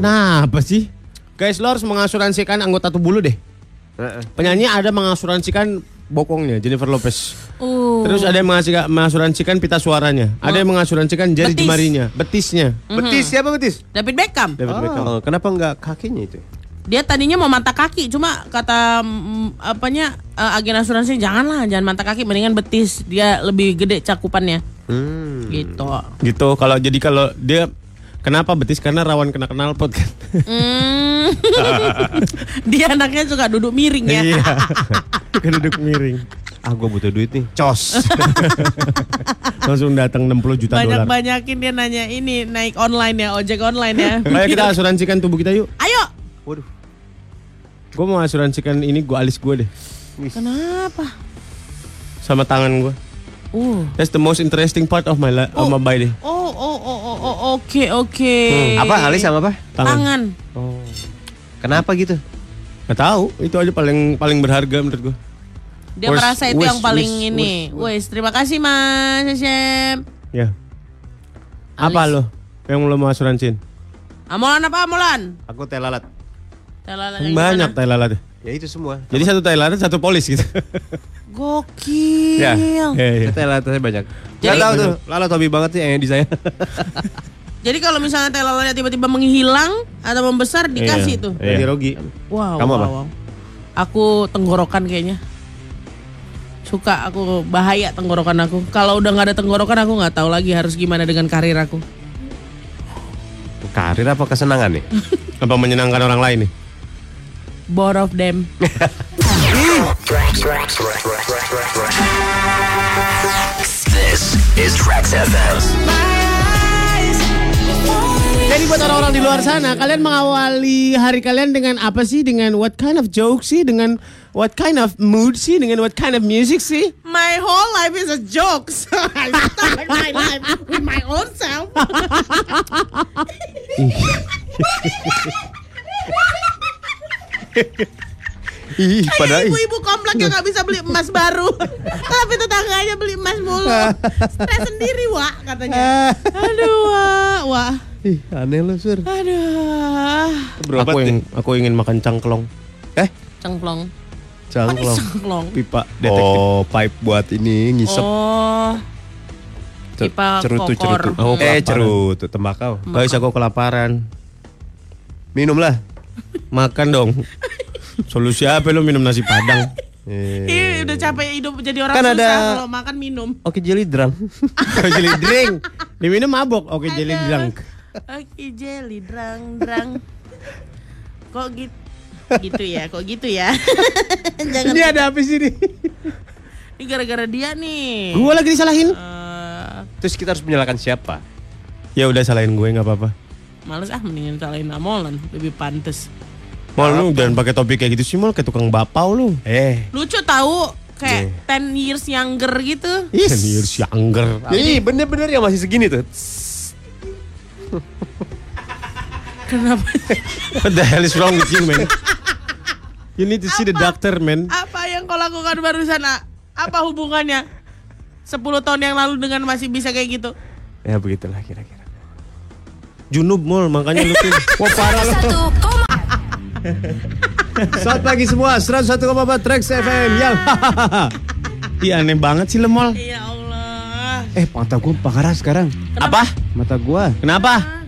kenapa sih? Guys, lo harus mengasuransikan anggota tubuh lu deh. Heeh. Penyanyi ada mengasuransikan bokongnya Jennifer Lopez. Uh. Terus ada yang mengasuransikan pita suaranya. Ada yang mengasuransikan jari Betis. jemarinya, betisnya. Betis siapa betis? David Beckham. David Beckham. Oh, kenapa nggak kakinya itu? Dia tadinya mau mata kaki, cuma kata mm, apanya eh, agen asuransi janganlah, jangan mata kaki, mendingan betis. Dia lebih gede cakupannya. Hmm. Gitu. Gitu. Kalau jadi kalau dia kenapa betis karena rawan kena knalpot kan. Hmm. Dia anaknya suka duduk miring ya. Iya. Keduduk miring. Ah, gua butuh duit nih. Cos. Langsung datang 60 juta dolar. Banyak-banyakin dia nanya ini naik online ya, ojek online ya. Ayo kita asuransikan tubuh kita yuk. Ayo. Waduh. Gue mau asuransikan ini gue alis gue deh. Kenapa? Sama tangan gue. Uh. That's the most interesting part of my li- of my body. Oh, oh, oh, oh, oh, oke, oke. Apa alis sama apa? Tangan. Tangan. Oh. Kenapa gitu? Gak tahu. Itu aja paling paling berharga menurut gue. Dia Wes, merasa itu wes, yang paling wes, ini. Wes, terima kasih Mas Syem. Ya. Apa Alis. lo yang lo mau asuransiin? Amolan apa amolan? Aku teh lalat. Telan yang Banyak gimana? Ya itu semua. Jadi satu tai lalat satu polis gitu. Gokil. Ya. Iya, iya. Teh lalat saya banyak. Jadi- Gak tahu tuh. Lalat hobi banget sih yang di saya. Jadi kalau misalnya telalanya tiba-tiba menghilang atau membesar dikasih Iya. tuh. Iya. Jadi Rogi. Wow. Kamu wow, apa? wow. Aku tenggorokan kayaknya. Suka aku bahaya tenggorokan aku. Kalau udah nggak ada tenggorokan aku nggak tahu lagi harus gimana dengan karir aku. Karir apa kesenangan nih? Apa menyenangkan orang lain nih? Both of them. This is Trax FM. Jadi buat orang-orang di luar sana, kalian mengawali hari kalian dengan apa sih? Dengan what kind of joke sih? Dengan what kind of mood sih? Dengan what kind of music sih? My whole life is a joke. So I start my life with my own self. Ih, Kayak ibu-ibu komplek yang nggak bisa beli emas baru, tapi tetangganya beli emas mulu. Stres sendiri, Wak, katanya. Aduh, Wak, Wak. Ih, aneh lu, Sur. Aduh. Berobat aku, deh. ingin, aku ingin makan cangklong. Eh, Cengklong. cangklong. Cengklong. Pipa detektif. Oh, pipe buat ini ngisep. Oh. Pipa cerutu, kokor. cerutu. Oh, eh, cerutu, tembakau. Guys, aku kelaparan. Minumlah. Makan dong. Solusi apa lu minum nasi padang? Eh. Ih, udah capek hidup jadi orang Kan susah ada- kalau makan minum. Oke, jelly drum. Oke jelly drink. Diminum mabok. Oke jelly Aduh. drink. Oke, jelly drang drang. Kok gitu? gitu ya, kok gitu ya. Jangan Ini ada apa sih nih? ini gara-gara dia nih. Gue lagi disalahin. Eh, Terus kita harus menyalahkan siapa? Ya udah salahin gue nggak apa-apa. Males ah mendingan salahin Amolan, lebih pantes. Mal lu jangan pakai topi kayak gitu sih mal kayak tukang bapau lu. Eh, Lucu tahu kayak 10 years younger gitu. Ih, years younger. Ih, bener-bener yang masih segini tuh. Kenapa? What the hell is wrong with you, man? You need to see the doctor, man. Apa yang kau lakukan barusan? ah? Apa hubungannya? 10 tahun yang lalu dengan masih bisa kayak gitu. Ya begitulah kira-kira. Junub mal, makanya lu tuh. Wah parah lu. Selamat pagi semua, 101,4 Trax FM yang Iya aneh banget sih lu mal. Ya Allah. Eh, mata gue parah sekarang. Apa? Mata gue, Kenapa?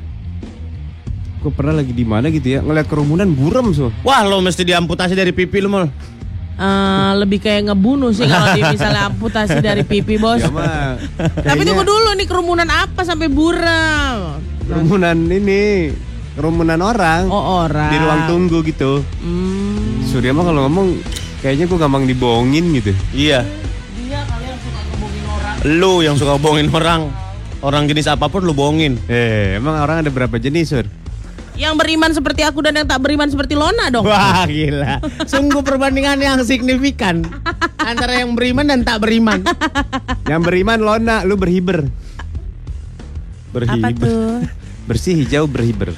gue pernah lagi di mana gitu ya, ngeliat kerumunan buram so. Wah lo mesti diamputasi dari pipi lu mal. Eh, lebih kayak ngebunuh sih kalau di misalnya amputasi dari pipi bos. Ya mah. Tapi tunggu dulu nih kerumunan apa sampai buram? Kerumunan ini, kerumunan orang Oh orang. di ruang tunggu gitu. Hmm. Surya mah kalau ngomong kayaknya gue gampang dibohongin gitu. Iya. Dia kalian suka ngebohongin orang. Lu yang suka bohongin orang. Orang jenis apa pun lu bohongin. Eh, emang orang ada berapa jenis, Sur? Yang beriman seperti aku dan yang tak beriman seperti Lona dong. Wah gila. Sungguh perbandingan yang signifikan antara yang beriman dan tak beriman. Yang beriman Lona, lu berhiber. Apa Berhibur. tuh? Bersih hijau berhiber.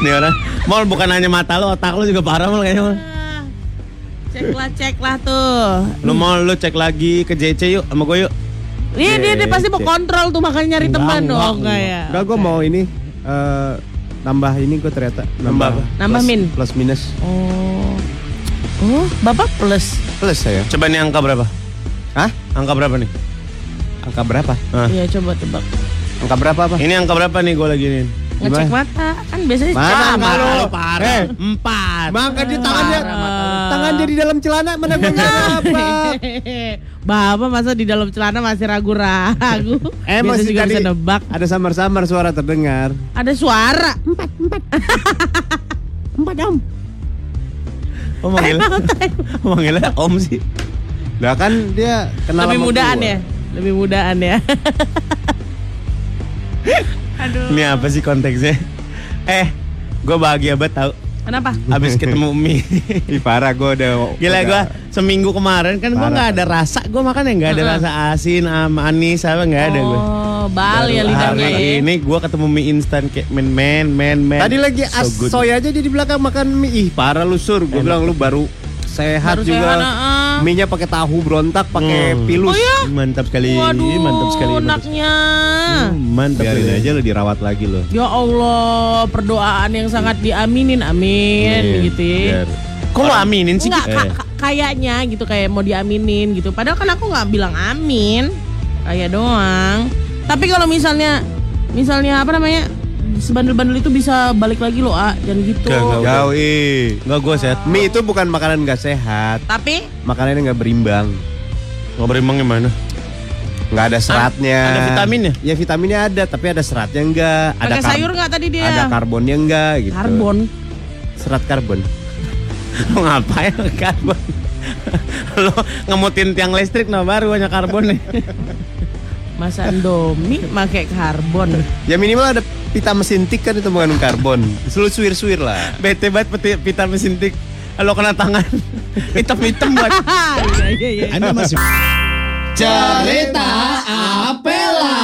Nih orang, mal bukan hanya mata lu, otak lu juga parah mal kayaknya mal. Ah, Ceklah ceklah tuh. Lu mau lu cek lagi ke JC yuk sama gue yuk. Iya dia, dia pasti mau kontrol tuh makanya nyari teman enggak, dong enggak ya. Enggak gue mau ini eh nambah ini gue ternyata Nambah apa? Nambah plus- min? plus minus Oh. Oh, Bapak plus. plus saya. Coba nih angka berapa? Hah? Angka berapa nih? Angka berapa? Iya, coba tebak. Angka berapa apa? Ini angka berapa nih gue lagi nih? Ngecek mata kan biasanya Mana sama. angka lu? parah. Eh. Empat. Maka dia tangannya tangan dia di dalam celana mana gue nebak. Bapak masa di dalam celana masih ragu-ragu. Eh Biasa masih juga tadi bisa nebak. ada samar-samar suara terdengar. Ada suara. Empat om. Oh manggilnya, manggilnya om sih. Lah kan dia kenal Lebih sama mudaan gua. ya. Lebih mudaan ya. Aduh. Ini apa sih konteksnya? Eh, gue bahagia banget tau. Kenapa? Abis ketemu mie. Ih parah gue udah Gila udah- gue seminggu kemarin kan gue nggak ada rasa. Gue makan ya nggak ada rasa asin, am, anis apa nggak ada gue. Oh, bal ya lidahnya Hari ya. ini gue ketemu mie instan kayak men men men men. Tadi lagi So good. asoy aja dia di belakang makan mie. Ih parah lu sur. Gue bilang lu baru sehat Baru juga. sehat. Mie-nya pakai tahu berontak, pakai Hmm. pilus. Oh ya? Mantap sekali, Waduh, mantap sekali. Enaknya. Hmm, mantap Biarin sekali. aja lu dirawat lagi lo. Ya Allah, perdoaan yang sangat diaminin, amin, Iya, gitu ya. biar- Kok lo aminin sih? Enggak, ka- kayaknya gitu kayak mau diaminin gitu. Padahal kan aku nggak bilang amin, kayak doang. Tapi kalau misalnya, misalnya apa namanya, sebandel-bandel itu bisa balik lagi loh, ah, jangan gitu. Enggak, enggak. Jauh ih. Enggak gue sehat. Mie itu bukan makanan gak sehat. Tapi Makanannya nggak berimbang. Nggak berimbang gimana? Nggak ada seratnya. ada vitaminnya? Ya vitaminnya ada, tapi ada seratnya enggak. Ada pakai sayur nggak tadi dia? Ada karbonnya enggak gitu. Karbon. Serat karbon. Lo ngapain karbon? lo ngemutin tiang listrik nah baru banyak karbon nih. Masa Indomie pakai karbon. Ya minimal ada pita mesin tik kan itu mengandung karbon. Selalu suwir-suwir lah. Bete banget peti pita mesin tik. Lo kena tangan hitam-hitam buat. Iya iya iya. Anda masih Cerita Apela.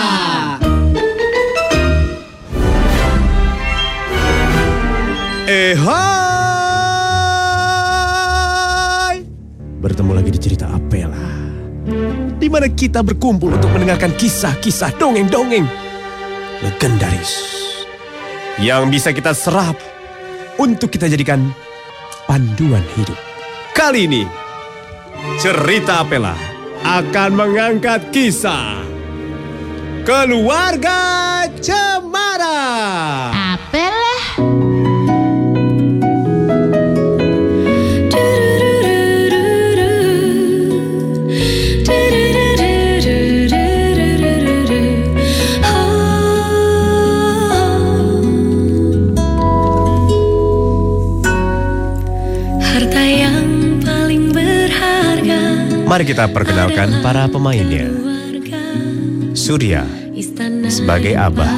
Eh hai Bertemu lagi di cerita Apela di mana kita berkumpul untuk mendengarkan kisah-kisah dongeng-dongeng legendaris yang bisa kita serap untuk kita jadikan panduan hidup. Kali ini cerita Apela akan mengangkat kisah keluarga Cemara. Apalah. Mari kita perkenalkan para pemainnya. Surya Sebagai abah.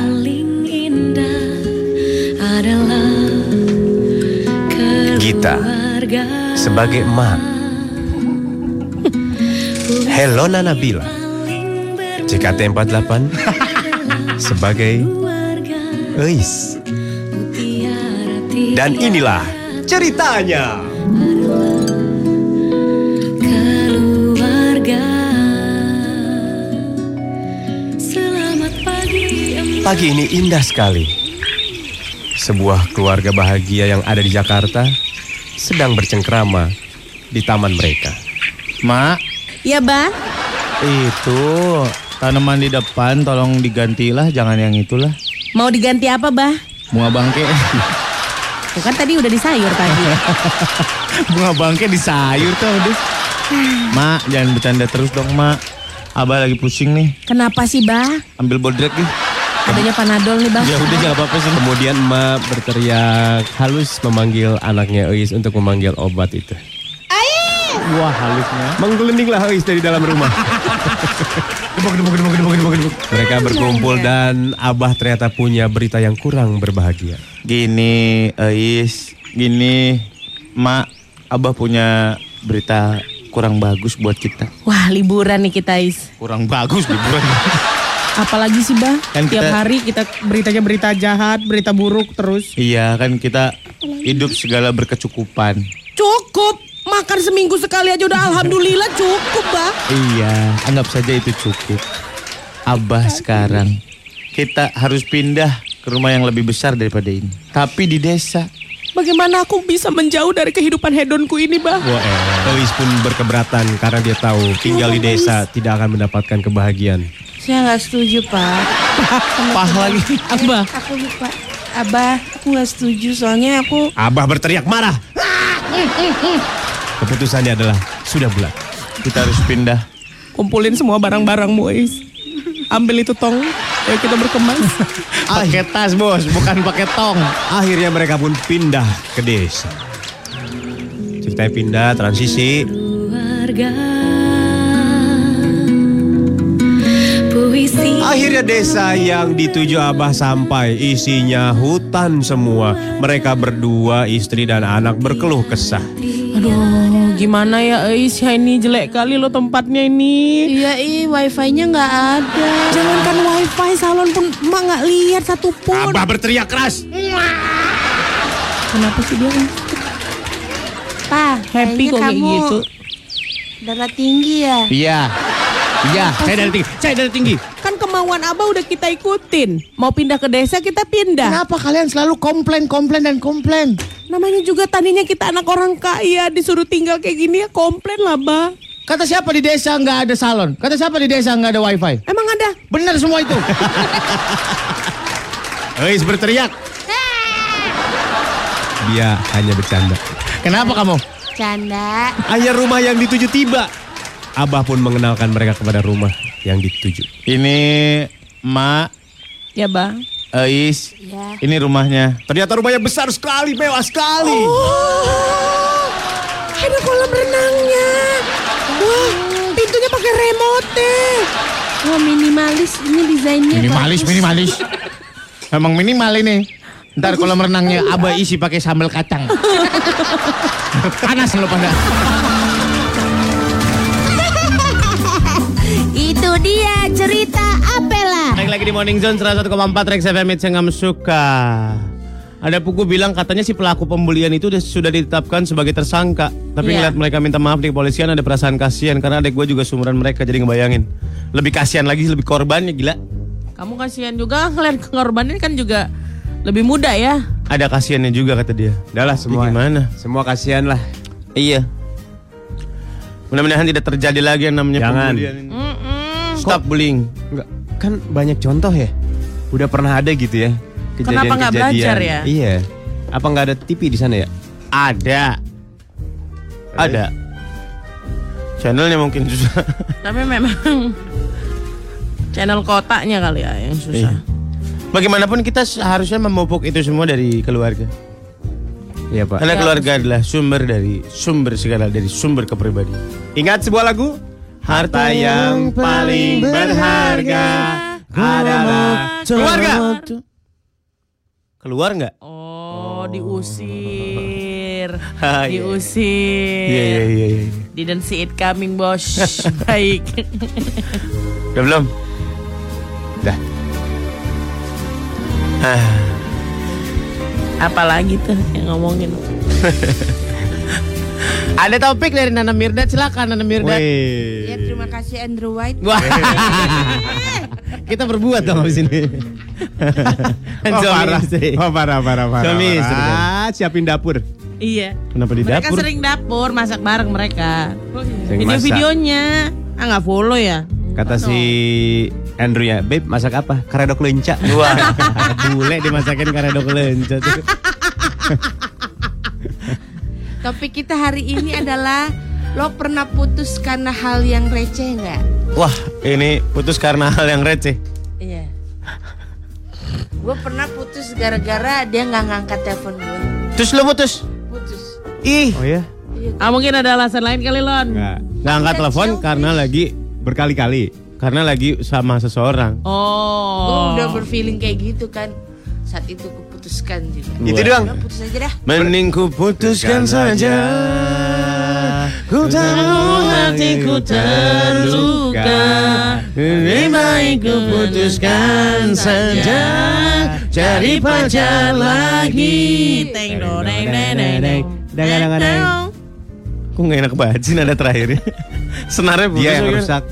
Gita. sebagai emak. Helona Nabila JKT48 sebagai Eis. Dan inilah ceritanya. Pagi ini indah sekali. Sebuah keluarga bahagia yang ada di Jakarta sedang bercengkrama di taman mereka. Mak, Iya, Bang. itu tanaman di depan tolong digantilah, jangan yang itulah. Mau diganti apa, Bah? Bunga bangke. Tuh kan tadi udah di sayur tadi. Bunga bangke di sayur tuh, aduh. Mak, jangan bercanda terus dong, Mak. Abah lagi pusing nih. Kenapa sih, Bah? Ambil bodrek nih. Adanya panadol nih, Bah. Ya udah jangan apa-apa sih. Kemudian emak berteriak halus memanggil anaknya Eis untuk memanggil obat itu. Wah, halusnya. Menggelindinglah Eis dari dalam rumah. Mereka berkumpul dan Abah ternyata punya berita yang kurang berbahagia. Gini, Ais, gini, Mak, Abah punya berita kurang bagus buat kita. Wah, liburan nih kita, Is. Kurang bagus liburan. Apalagi sih, Bah? Kan Tiap kita- hari kita beritanya berita jahat, berita buruk terus. iya, kan kita hidup segala berkecukupan. Cukup. Makan seminggu sekali aja udah alhamdulillah cukup, Bah. Iya, anggap saja itu cukup. Abah sekarang. Kita harus pindah ke rumah yang lebih besar daripada ini. Tapi di desa. Bagaimana aku bisa menjauh dari kehidupan hedonku ini, Bah? Wah, eh, Elis pun berkeberatan karena dia tahu tinggal di desa tidak akan mendapatkan kebahagiaan. Saya nggak setuju, Pak. Pah lagi. Abah. Aku lupa. Abah, aku nggak setuju soalnya aku Abah berteriak marah. Keputusannya adalah sudah bulat. Kita harus pindah. Kumpulin semua barang-barangmu, Ais. Ambil itu tong. Ayo kita berkemas. Pakai tas bos, bukan pakai tong. Akhirnya mereka pun pindah ke desa. Ceritanya pindah, transisi. keluarga Akhirnya desa yang dituju Abah sampai isinya hutan semua. Mereka berdua, istri dan anak berkeluh kesah. Aduh, gimana ya, Ais? Ya ini jelek kali lo tempatnya ini. Iya, ih, wifi-nya nggak ada. Jangankan wifi, salon pun emak nggak lihat satupun. Abah berteriak keras. Kenapa sih dia? Pak, Happy kok kayak kamu gitu. darah tinggi ya. Iya. Iya. Saya dari tinggi, saya dari tinggi. Kemauan Abah udah kita ikutin. Mau pindah ke desa kita pindah. Kenapa kalian selalu komplain, komplain dan komplain? Namanya juga tadinya kita anak orang kaya disuruh tinggal kayak gini ya komplain lah, Bah. Kata siapa di desa nggak ada salon? Kata siapa di desa nggak ada wifi? Emang ada? Benar semua itu. Elis berteriak. Dia hanya bercanda. Kenapa kamu? Canda. Akhirnya rumah yang dituju tiba. Abah pun mengenalkan mereka kepada rumah yang dituju. Ini Mak, Ya, Bah. Ais. Ya. Ini rumahnya. Ternyata rumahnya besar sekali, mewah sekali. Oh, ada kolam renangnya. Wah, pintunya pakai remote. Wah, minimalis ini desainnya Minimalis, bagus. minimalis. Emang minimal ini. Ntar kalau merenangnya abah isi pakai sambal kacang. Panas lo pada. Dia cerita Apela. Balik lagi di Morning Zone 101,4 Rex FM yang kamu suka. Ada buku bilang katanya si pelaku pembulian itu udah- sudah ditetapkan sebagai tersangka. Tapi Iya. ngeliat mereka minta maaf di kepolisian ada perasaan kasihan karena adek gue juga sumuran mereka jadi ngebayangin. Lebih kasihan lagi lebih korbannya gila. Kamu kasihan juga ngeliat korbannya kan juga lebih muda ya. Ada kasihannya juga kata dia. Udahlah semua. Gimana? Semua kasihan lah. Iya. Mudah-mudahan tidak terjadi lagi yang namanya Jangan. pembulian ini. Stop bullying. Enggak, kan banyak contoh ya. Udah pernah ada gitu ya. Kenapa nggak belajar ya? Iya. Apa nggak ada TV di sana ya? Ada. Ada. Channelnya mungkin susah. Tapi memang channel kotaknya kali ya yang susah. Iya. Bagaimanapun kita seharusnya memupuk itu semua dari keluarga. Iya pak. Karena keluarga adalah sumber dari sumber segala dari sumber kepribadian. Ingat sebuah lagu? Harta yang paling berharga adalah keluarga. Keluar nggak? Oh, diusir. Ah, iya. diusir. Iya iya iya. iya. Didn't see it coming, bos. Baik. Udah belum? Dah. Ah, Apalagi tuh yang ngomongin. ada topik dari Nana Mirdad, silakan Nana Mirdad. Ya, terima kasih Andrew White. Wah. Kita berbuat dong di sini. Oh, parah. Oh, parah, parah, parah. Suami istri, kan? Ah, siapin dapur. Iya. Kenapa di Mereka dapur? sering dapur masak bareng mereka. Sering Video-videonya. Ah nggak follow ya? Kata si Andrew ya, Babe masak apa? Karedok lenca. Wah, bule dimasakin karedok lenca. Topik kita hari ini adalah lo pernah putus karena hal yang receh nggak? Wah, ini putus karena hal yang receh. Iya. Gue pernah putus gara-gara dia nggak ngangkat telepon gue. Terus lo putus? Putus. Ih, Oh ya? Ah mungkin ada alasan lain kali Lon. Enggak. nggak angkat telepon karena lagi Berkali-kali. karena lagi sama seseorang. Gue Oh. udah berfeeling kayak gitu kan. Saat itu kuputuskan juga. Itu doang. Putus aja dah. Mending ku putuskan saja. Ku tahu hatiku terluka. Lebih baik ku putuskan saja. Cari pacar lagi. Teng do deng deng deng deng. Kok gak enak banget sih nada terakhirnya? Senarnya putus. Dia yang rusak.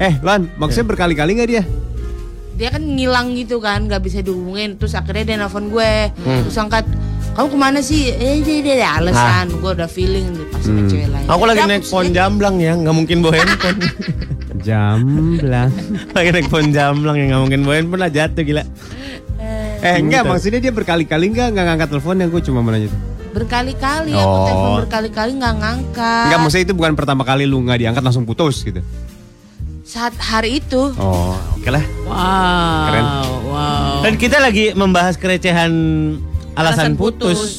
Eh, Lon, maksudnya berkali-kali nggak dia? Dia kan ngilang gitu kan nggak bisa dihubungin terus akhirnya dia nelfon gue Hmm. terus angkat kamu ke mana sih eh dia dia, dia alasan gue udah feeling nih pas sama cewek lain Aku lagi naik deh. jamblang ya, nggak mungkin bawa handphone. Jamblang. lagi naik phone jamblang ya, nggak mungkin bawa handphone lah jatuh gila. eh, enggak, Gitu. maksudnya dia berkali-kali nggak nggak ngangkat telepon yang gue cuma mau nanya. berkali-kali aku Oh. telepon berkali-kali nggak ngangkat Enggak, maksudnya itu bukan pertama kali lu nggak diangkat langsung putus gitu. Saat hari itu Oh, oke lah. Wow. Keren. Wow. Dan kita lagi membahas kerecehan alasan, Alasan putus. putus.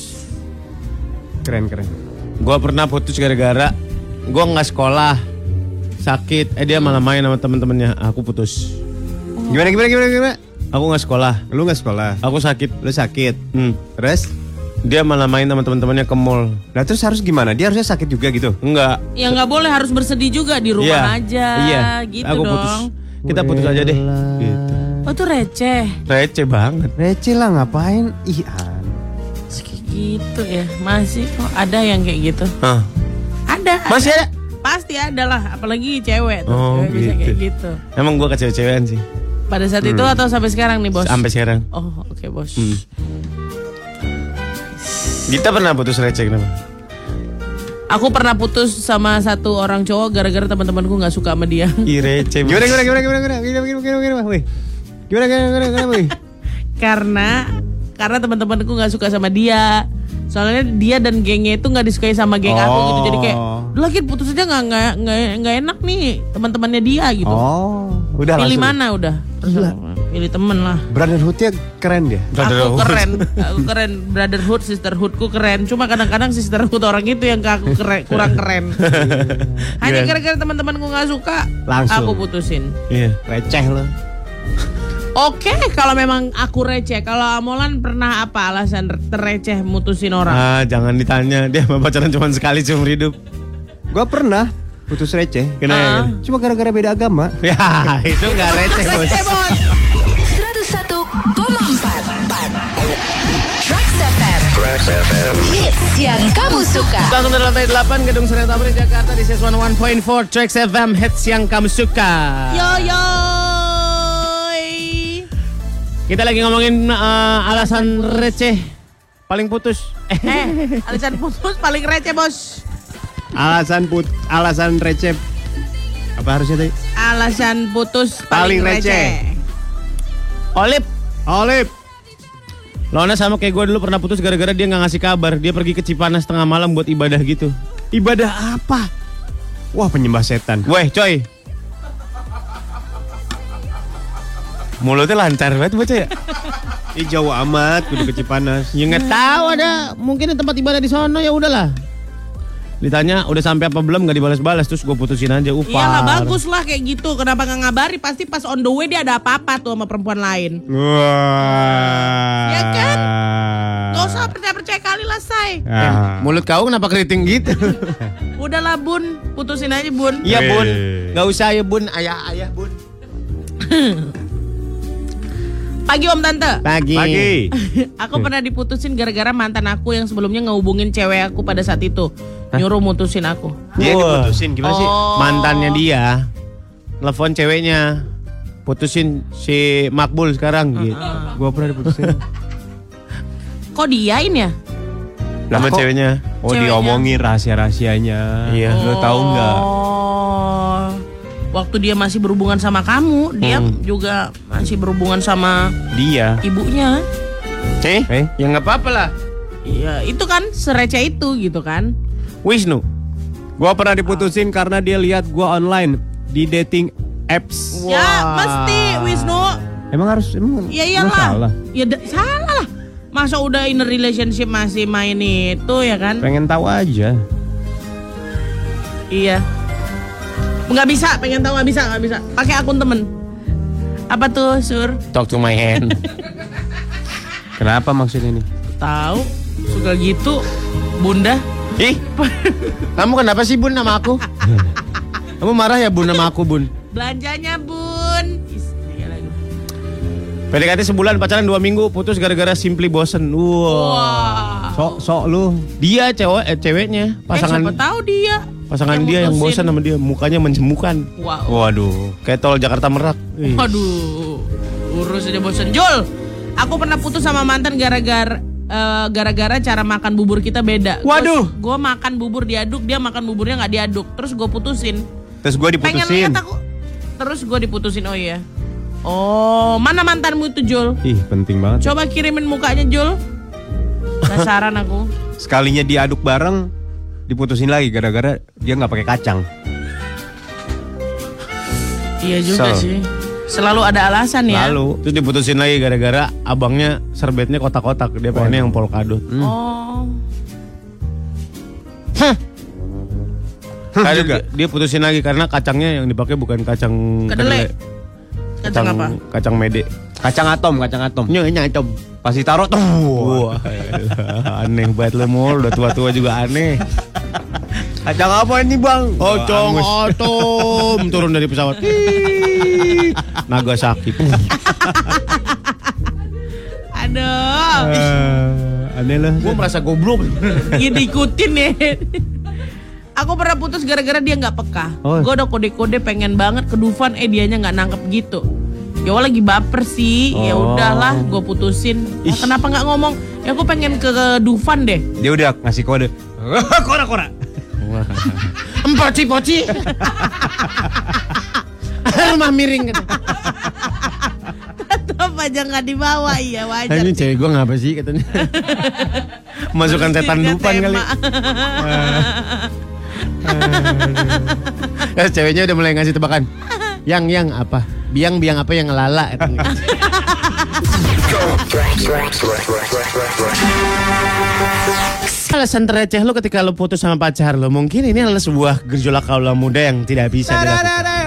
Keren, keren. Gua pernah putus gara-gara gua nggak sekolah, sakit. Eh dia malah main sama temen-temennya. Aku putus. Gimana, gimana, gimana, gimana? Aku nggak sekolah. Lu nggak sekolah? Aku sakit. Lu sakit. Hmm. Terus? Dia malah main sama temen-temennya ke mall. Nah terus harus gimana? Dia harusnya sakit juga gitu? Enggak. Ya nggak boleh harus bersedih juga di rumah Iya. aja. Iya. Gitu Aku dong. putus. Kita putus aja deh. Gitu. Oh tuh receh. Receh banget. Receh lah ngapain? Ih, gitu ya. Masih kok ada yang kayak gitu. Hah. Ada. Masih ada? Pasti ada lah. Apalagi cewek tuh. Oh, cewek bisa gitu. kayak gitu. Emang gua kecewa-cewean sih. Pada saat itu atau sampai sekarang nih bos? Sampai sekarang. Oh oke bos. Hmm. Kita pernah putus receh kenapa? Aku pernah putus sama satu orang cowok gara-gara teman-temanku nggak suka sama dia. Ih receh. Gimana, gimana, gimana, gimana, gimana, gimana, gimana, gimana, gimana, wih. Gimana, gimana, gimana, gimana, wih. karena karena teman-temanku nggak suka sama dia. Soalnya dia dan gengnya itu nggak disukai sama geng aku gitu. Jadi kayak, Oh. "Duh, lagi putus aja nggak nggak nggak enak nih teman-temannya dia gitu. Oh, udah Pilih langsung. mana udah? Terus pilih temen lah. Brotherhoodnya keren dia. Aku keren, aku keren. Brotherhood, sisterhoodku keren. Cuma kadang-kadang sisterhood orang itu yang ke aku keren, kurang keren. Hanya gara-gara teman-temanku nggak suka, Langsung. aku putusin. Iya. Receh lo. Oke, kalau memang aku receh, kalau Amolan pernah apa alasan terreceh mutusin orang? Ah, jangan ditanya. Dia pacaran cuma sekali seumur hidup. Gua pernah putus receh. Ah. Cuma gara-gara beda agama. Ya, itu nggak receh, Bos. FM Hits yang kamu suka Langsung dari lantai 8 Gedung Senen Tamrin Jakarta di Ses 101.4 Trax FM hits yang kamu suka. Yo yo. Kita lagi ngomongin eh, alasan receh paling putus. Eh, Eh, alasan putus paling receh, Bos. Alasan put, alasan receh. Apa harusnya tadi? Alasan putus Paling paling, receh. receh. Olip, Olip. Lona sama kayak gue dulu pernah putus gara-gara dia nggak ngasih kabar. Dia pergi ke Cipanas tengah malam buat ibadah gitu. Ibadah apa? Wah penyembah setan. Weh, coy. Mulutnya lancar banget baca ya. Ih jauh amat, kudu ke Cipanas. Ya nggak tahu ada. Mungkin ada tempat ibadah di sono ya udahlah. Ditanya udah sampai apa belum nggak dibalas-balas terus gue putusin aja. Uh, Iyalah bagus lah kayak gitu. Kenapa nggak ngabari? Pasti pas on the way dia ada apa-apa tuh sama perempuan lain. Wah. Ya kan? Gak usah percaya-percaya kali lah, say. Ah. Mulut kau kenapa keriting gitu? Udahlah bun, putusin aja bun. Iya bun, nggak usah ya bun, ayah ayah bun. Pagi om tante. Pagi. Pagi. aku pernah diputusin gara-gara mantan aku yang sebelumnya ngehubungin cewek aku pada saat itu. Nyuruh mutusin aku. Dia Wah. diputusin gimana sih? Oh. Mantannya dia, telepon ceweknya, putusin si Makbul sekarang gitu. Gua pernah diputusin. Kok diain ya? Nama kok- ceweknya. Oh Ceweknya. diomongin rahasia-rahasianya. Iya. Lo tahu nggak? Oh. Waktu dia masih berhubungan sama kamu, dia Hmm. juga masih berhubungan sama Dia. ibunya. Eh, Eh? ya nggak apa-apa lah. Iya, itu kan sereceh itu gitu kan. Wisnu. Gua pernah diputusin karena dia lihat gua online di dating apps. Ya, mesti Wisnu. Emang harus emang Ya iyalah. salah. Ya salah lah. Masa udah in a relationship masih main itu ya kan? Pengen tahu aja. Iya. Nggak bisa, pengen tahu nggak bisa, nggak bisa. Pakai akun temen. Apa tuh, Sur? Talk to my hand. Kenapa maksudnya ini? Tahu? Suka gitu, Bunda. Ih, kamu kenapa sih bun sama aku? kamu marah ya bun sama aku bun? Belanjanya, Bun. Iya. PDKT sebulan pacaran dua minggu putus gara-gara simply bosen. Wah. Wah. Sok sok lu. Dia cewek eh, ceweknya Eh, pasangan siapa tahu dia Pasangan Yang dia yang bosan sama dia, mukanya menjemukan. Wow. Waduh, kayak tol Jakarta Merak. Waduh, urus aja bosen. Jul, aku pernah putus sama mantan gara-gara eh, gara-gara cara makan bubur kita beda. Waduh. Gue makan bubur diaduk, dia makan buburnya nggak diaduk. Terus gue putusin. Terus gue Pengen diputusin. lihat aku. Terus gue diputusin. Oh iya. Oh, mana mantanmu itu Jul? Ih, penting banget. Coba kirimin mukanya Jul. Penasaran aku. Sekalinya diaduk bareng, diputusin lagi gara-gara dia nggak pakai kacang. Iya juga So. sih. Selalu ada alasan ya. Lalu terus diputusin lagi gara-gara abangnya serbetnya kotak-kotak, dia pengennya yang polkadot. Oh. Ada juga. Dia, dia putusin lagi karena kacangnya yang dipakai bukan kacang Kedelai. Kacang apa? Kacang mede. Kacang atom, kacang atom. Nyonya nyacom. Pas ditaruh tuh. Wah, aneh banget lo mul, udah tua-tua juga aneh. Kacang apa ini bang? Ocong atom turun dari pesawat. Nagasaki. Aduh. Eh, aneh lah. Gue merasa goblok. Iya diikutin ya. Aku pernah putus gara-gara dia nggak peka. Oh. Gue udah kode-kode pengen banget ke Dufan, eh dianya nggak nangkep gitu. Ya Allah lagi baper sih, ya Oh. udahlah, gue putusin. Ah, kenapa nggak ngomong? Ya aku pengen ke, ke Dufan deh. Dia udah ngasih kode. Kora-kora. Empoci-poci. Rumah miring gitu. Tetap aja nggak dibawa, iya wajar. Ini cewek gue ngapa sih katanya? Masukkan setan dupan kali. Eh, ceweknya udah mulai ngasih tebakan. Yang yang apa? Biang biang apa yang ngelala? Alasan tereceh lo ketika lo putus sama pacar lo mungkin ini adalah sebuah gejolak kaula muda yang tidak bisa dilakukan.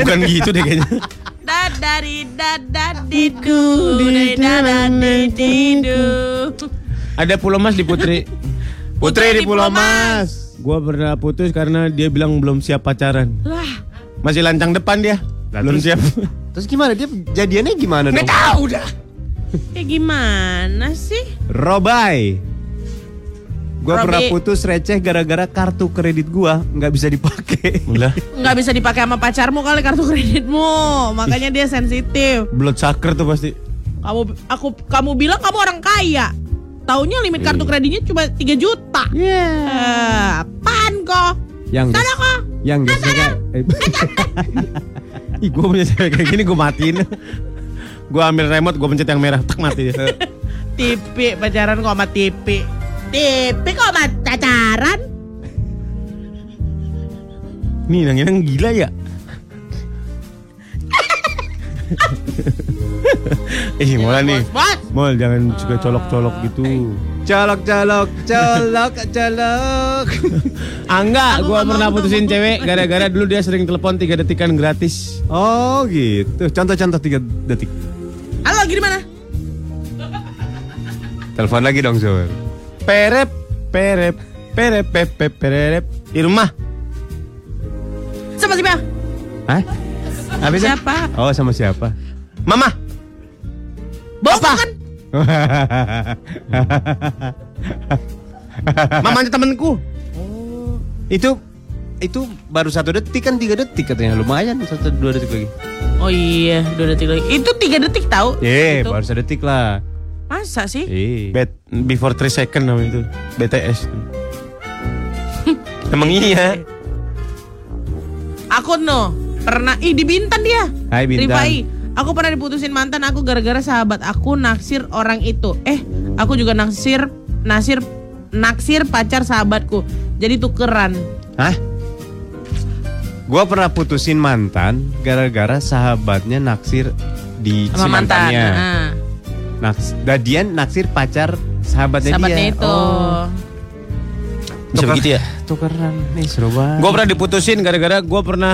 Bukan gitu deh kayaknya. Dadari dadadidu, dadadidu. Ada Pulau Mas di Putri. Putri di Pulau Mas. Gua pernah putus karena dia bilang belum siap pacaran. Lah, Masih lancang depan dia. belum siap. Terus gimana dia jadiannya gimana dong? tahu dah. kayak gimana sih? Robai. Gua Robi. pernah putus receh gara-gara kartu kredit gua nggak bisa dipakai. Nggak bisa dipakai sama pacarmu kali kartu kreditmu, makanya dia sensitif. Blood sucker tuh pasti. Kamu aku kamu bilang kamu orang kaya. Taunya limit kartu kreditnya cuma 3 juta. Iya. Eh, apaan kok? Yang Sana kok. yang geser eh, Ih, gue punya cewek kayak gini gue matiin. gue ambil remote, gue pencet yang merah, tak mati. Tipi pacaran kok sama tipi. Tipi kok pacaran? Nih, yang ini gila ya. Ih, mulai nih. Bos, Mol jangan suka colok-colok gitu. colok colok colok colok. Ah enggak, Aku gue nggak pernah mau, putusin cewek gara-gara dulu dia sering telepon tiga detikan gratis. Oh gitu. Contoh-contoh tiga detik. halo lagi di mana? Telepon lagi dong Sur. Perep, perep, perep, perep, perep. Di rumah. Sama siapa? Hah? Habis Siapa? Oh sama siapa? Mama, Bawa Apa? kan? mamanya temenku. itu itu baru satu detik kan tiga detik katanya lumayan satu dua detik lagi. Oh iya, dua detik lagi. Itu tiga detik tahu? Eh Itu. baru sedetik lah. Masa sih? Eh. Bet before 3 second namanya itu. BTS. Emang iya. Aku no pernah ih di Bintan dia. Hai, Bintan. Rifai. Aku pernah diputusin mantan aku gara-gara sahabat aku naksir orang itu. Eh, aku juga naksir nasir naksir pacar sahabatku. Jadi tukeran. Hah? Gua pernah putusin mantan gara-gara sahabatnya naksir di si Sama mantan. mantannya. Nah, Naks, dan dia naksir pacar sahabatnya, sahabatnya dia. itu. Oh. Bisa Tuker- begitu ya? Tukeran nih seru banget. Gue pernah diputusin gara-gara gue pernah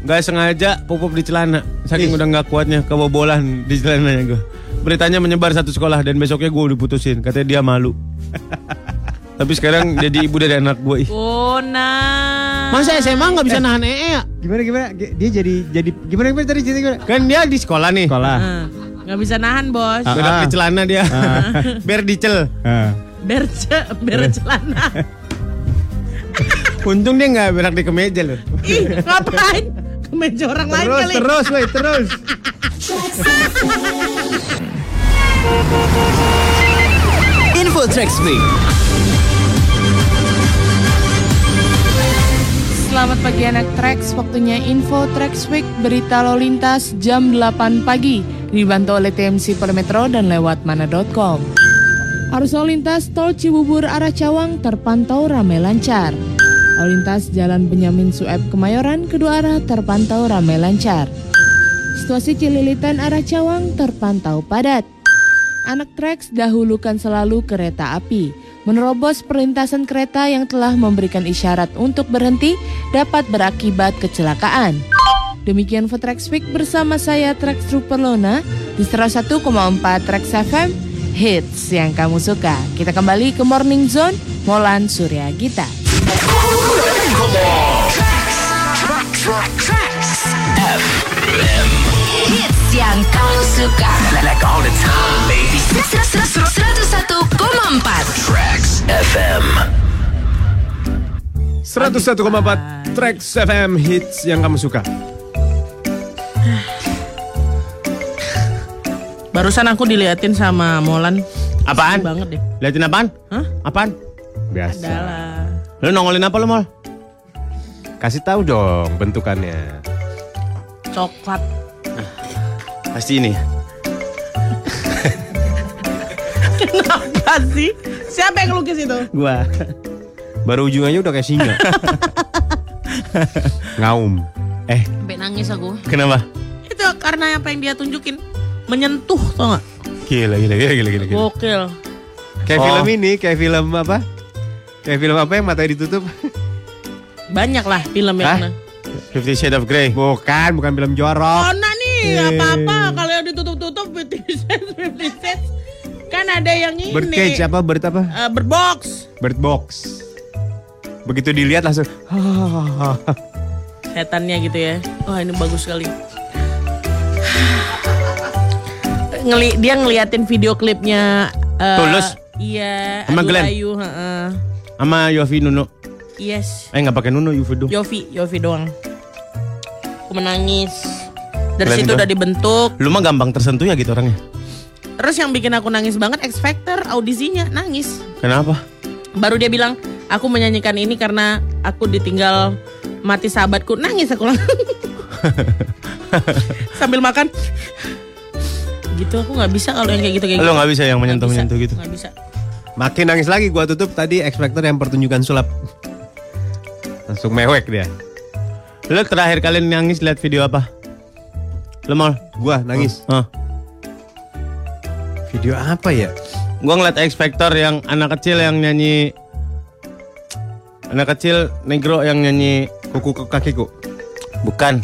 nggak sengaja pupuk di celana. Saking udah nggak kuatnya kebobolan di celananya gue. Beritanya menyebar satu sekolah dan besoknya gue diputusin. Katanya dia malu. Tapi sekarang jadi ibu dari anak gue. Ih. Oh, nah. Masa SMA nggak bisa nahan ee ya? gimana gimana? Dia jadi jadi gimana gimana tadi cerita gimana? Kan dia di sekolah nih. Sekolah. Nah. Nggak bisa nahan bos. Ah. Berak di celana dia. Biar dicel. Ah. Berce, bercelana. Untung dia nggak berak di kemeja loh. Ih, ngapain? Ke meja orang lain Terus, kali. terus, woi, terus. Info Tracks Week. Selamat pagi anak Trax, waktunya info Trax Week berita lalu lintas jam 8 pagi dibantu oleh TMC Polimetro dan lewat mana.com. Arus lalu lintas tol Cibubur arah Cawang terpantau ramai lancar. Lalu lintas Jalan Benyamin Sueb Kemayoran kedua arah terpantau ramai lancar. Situasi Cililitan arah Cawang terpantau padat. Anak Trax dahulukan selalu kereta api. Menerobos perlintasan kereta yang telah memberikan isyarat untuk berhenti dapat berakibat kecelakaan. Demikian Fotrax Week bersama saya Trax Trooper Lona di 101,4 Trax FM Hits yang kamu suka. Kita kembali ke Morning Zone Molan Surya Gita. Hits yang kamu suka. Like all the time, baby. 101,4 Tracks FM. 101,4 Trax FM hits yang kamu suka. Barusan aku diliatin sama Molan. Apaan? banget deh. Liatin apaan? Hah? Apaan? Biasa. Adalah. Lu nongolin apa lu mal? Kasih tahu dong bentukannya. Coklat. Pasti ini. Apa sih? Siapa yang lukis itu? Gua. Baru ujungannya udah kayak singa. Ngaum. Eh, Sampai nangis aku. kenapa? Itu karena apa yang dia tunjukin menyentuh tau gak? Gila, gila, gila, gila, gila. gila. Gokil. Kayak Oh. film ini, kayak film apa? Kayak film apa yang matanya ditutup? Banyak lah film yang Hah? Fifty Shades of Grey. Bukan, bukan film jorok. Oh nah nih apa-apa kalau yang ditutup-tutup 50 cents, 50 cents. Kan ada yang ini. Birdcage apa? Bird apa? Eh, berbox. Bird box. Begitu dilihat langsung. Setannya gitu ya. Wah ini bagus sekali. Ngeli dia ngeliatin video klipnya eh, Tulus? Iya, Sama Glenn? Ayu, heeh. Sama Yofi Nuno. Yes, Eh nggak pakai Nuno Yofi do. Yofi, Yofi doang. Aku menangis. Dari Glenn situ doang. udah dibentuk. Lu mah gampang tersentuh ya gitu orangnya. Terus yang bikin aku nangis banget X Factor audisinya nangis. Kenapa? Baru dia bilang, aku menyanyikan ini karena aku ditinggal mati sahabatku. Nangis aku langsung. Sambil makan. Gitu aku nggak bisa kalau yang kayak gitu kayak Lu gitu. nggak bisa yang menyentuh menyentuh gitu. Nggak bisa. Makin nangis lagi gua tutup tadi ekspektor yang pertunjukan sulap. Langsung mewek dia. Lu terakhir kali nangis lihat video apa? Lu mal? Gua nangis. Hah. Video apa ya? Gua ngeliat Factor yang anak kecil yang nyanyi Anak kecil negro yang nyanyi Kuku ke kakiku. Bukan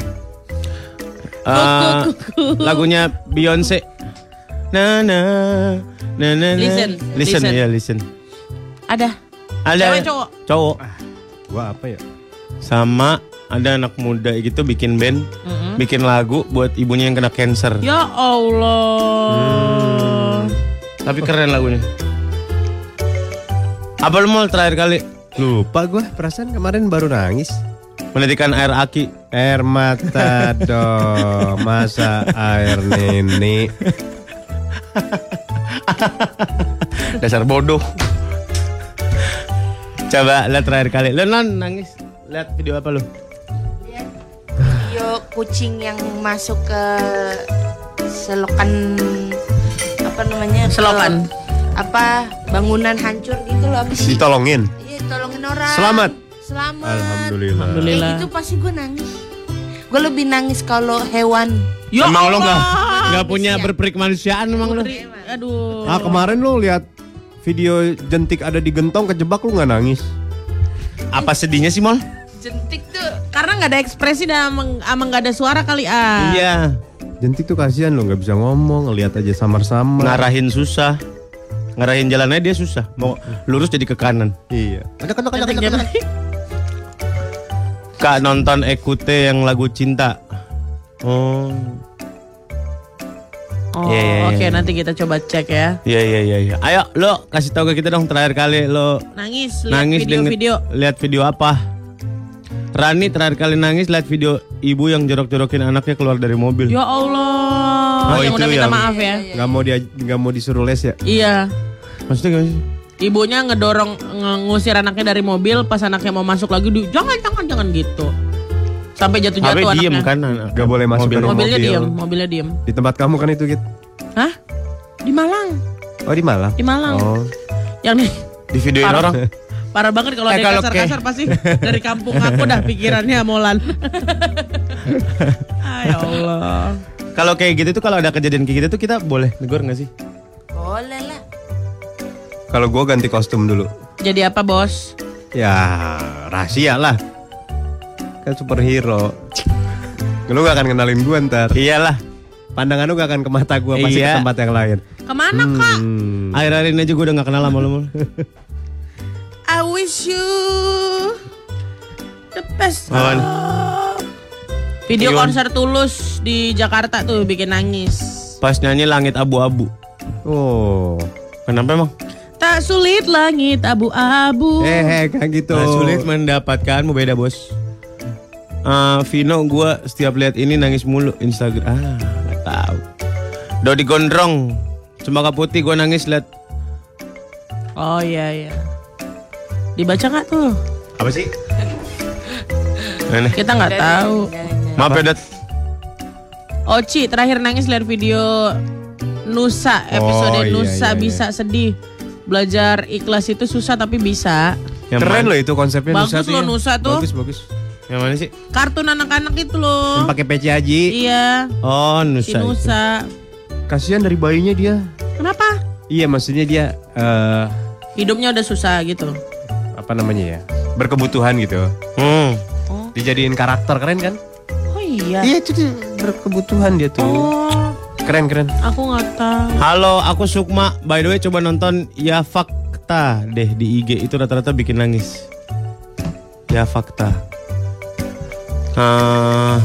Eh, Lagunya Beyonce Na na na na na. Listen, Listen, listen. iya listen Ada. Ada Cewek, cowok? Cowok Gua apa ya? Sama ada anak muda gitu bikin band Mm-mm. Bikin lagu buat ibunya yang kena cancer Ya Allah. Tapi keren lagunya Apa lu mau terakhir kali Lupa gua, perasaan kemarin baru nangis. Menitikan air aki Air mata dong, masa air nini. Dasar bodoh Coba lihat terakhir kali Lu non nangis Lihat video apa lu? Video kucing yang masuk ke selokan apa namanya? Selokan. Apa bangunan hancur gitu loh? Ditolongin. Iya tolongin orang. Selamat. Selamat. Alhamdulillah. Alhamdulillah. Kayak gitu pasti gue nangis. Gue lebih nangis kalau hewan. Ya emang lo nggak nggak punya berperik manusiaan emang lo? Aduh. Ah kemarin lu lihat video jentik ada di gentong kejebak lu nggak nangis? Apa sedihnya sih mal? Jentik tuh. Karena nggak ada ekspresi dan emang emang nggak ada suara kali ah. Iya Jentik tuh kasihan lo nggak bisa ngomong, ngelihat aja samar-samar. Ngarahin susah Ngarahin jalannya dia susah Mau lurus jadi ke kanan Iya. Kak nonton Ekute yang lagu cinta Oh Oh, Iya, iya, oke iya. nanti kita coba cek ya. Iya iya iya iya. Ayo lo kasih tahu ke kita dong terakhir kali lo Nangis lihat nangis dengan- video-video. lihat video apa? Rani terakhir kali nangis lihat video ibu yang jorok-jorokin anaknya keluar dari mobil. Ya Allah, Oh, yang itu udah minta yang- maaf ya. Nggak mau dia nggak mau disuruh les ya? Iya. Maksudnya gimana sih? Ibunya ngedorong nge- ngusir anaknya dari mobil pas anaknya mau masuk lagi di jangan jangan jangan gitu. Sampai jatuh-jatuh anaknya. diem kan. Gak boleh masuk Mobil. Mobilnya mobil. diem, mobilnya diem. Di tempat kamu kan itu gitu. Hah? Di Malang, Oh di Malang. di Malang. Oh. Yang nih Di videoin Parah. orang. parah banget kalau Eh, ada kasar-kasar pasti dari kampung aku dah pikirannya molan. Ay ya Allah. Kalau kayak gitu tuh kalau ada kejadian kayak gitu tuh kita boleh negor nggak sih? Boleh lah. Kalau gue ganti kostum dulu. Jadi apa bos? Ya rahasia lah. Kan superhero. Lu gak akan kenalin gue ntar. Iyalah. Pandangan lu gak akan ke mata gue pasti Iya. ke tempat yang lain. Ke mana kak? Hmm. Akhir-akhir ini aja gue udah gak kenal sama lo. Mul. I wish you the best. Video Iwan. konser tulus di Jakarta tuh bikin nangis. Pas nyanyi langit abu-abu. Oh. Kenapa emang? Tak sulit langit abu-abu. Eh, eh kayak gitu. Nah, sulit mendapatkanmu beda bos. Eh, Vino gue setiap lihat ini nangis mulu Instagram. Ah, nggak tahu. Dodi Gondrong, Cempaka Putih gue nangis lihat. Oh iya iya. Dibaca nggak tuh? Apa sih? Aneh. Kita nggak tahu. Maaf ya Dat. Oci terakhir nangis lihat video Nusa episode Oh, iya, Nusa iya, iya. bisa sedih. Belajar ikhlas itu susah tapi bisa. Yang Keren loh itu konsepnya Bagus Nusa loh ya. Nusa tuh. Bagus bagus. Yang mana sih? Kartun anak-anak itu loh. Yang pakai peci haji. Iya, Oh si Nusa. itu. Nusa. Kasihan dari bayinya dia. Kenapa? Iya maksudnya dia eh Hidupnya udah susah gitu. apa namanya ya? Berkebutuhan gitu. Hmm. Dijadiin karakter keren kan? Oh iya. Iya itu dia berkebutuhan dia tuh. Oh, Keren keren. aku nggak tahu. Halo, aku Sukma. By the way, coba nonton Ya Fakta deh di IG. Itu rata-rata bikin nangis. Ya Fakta. Ah,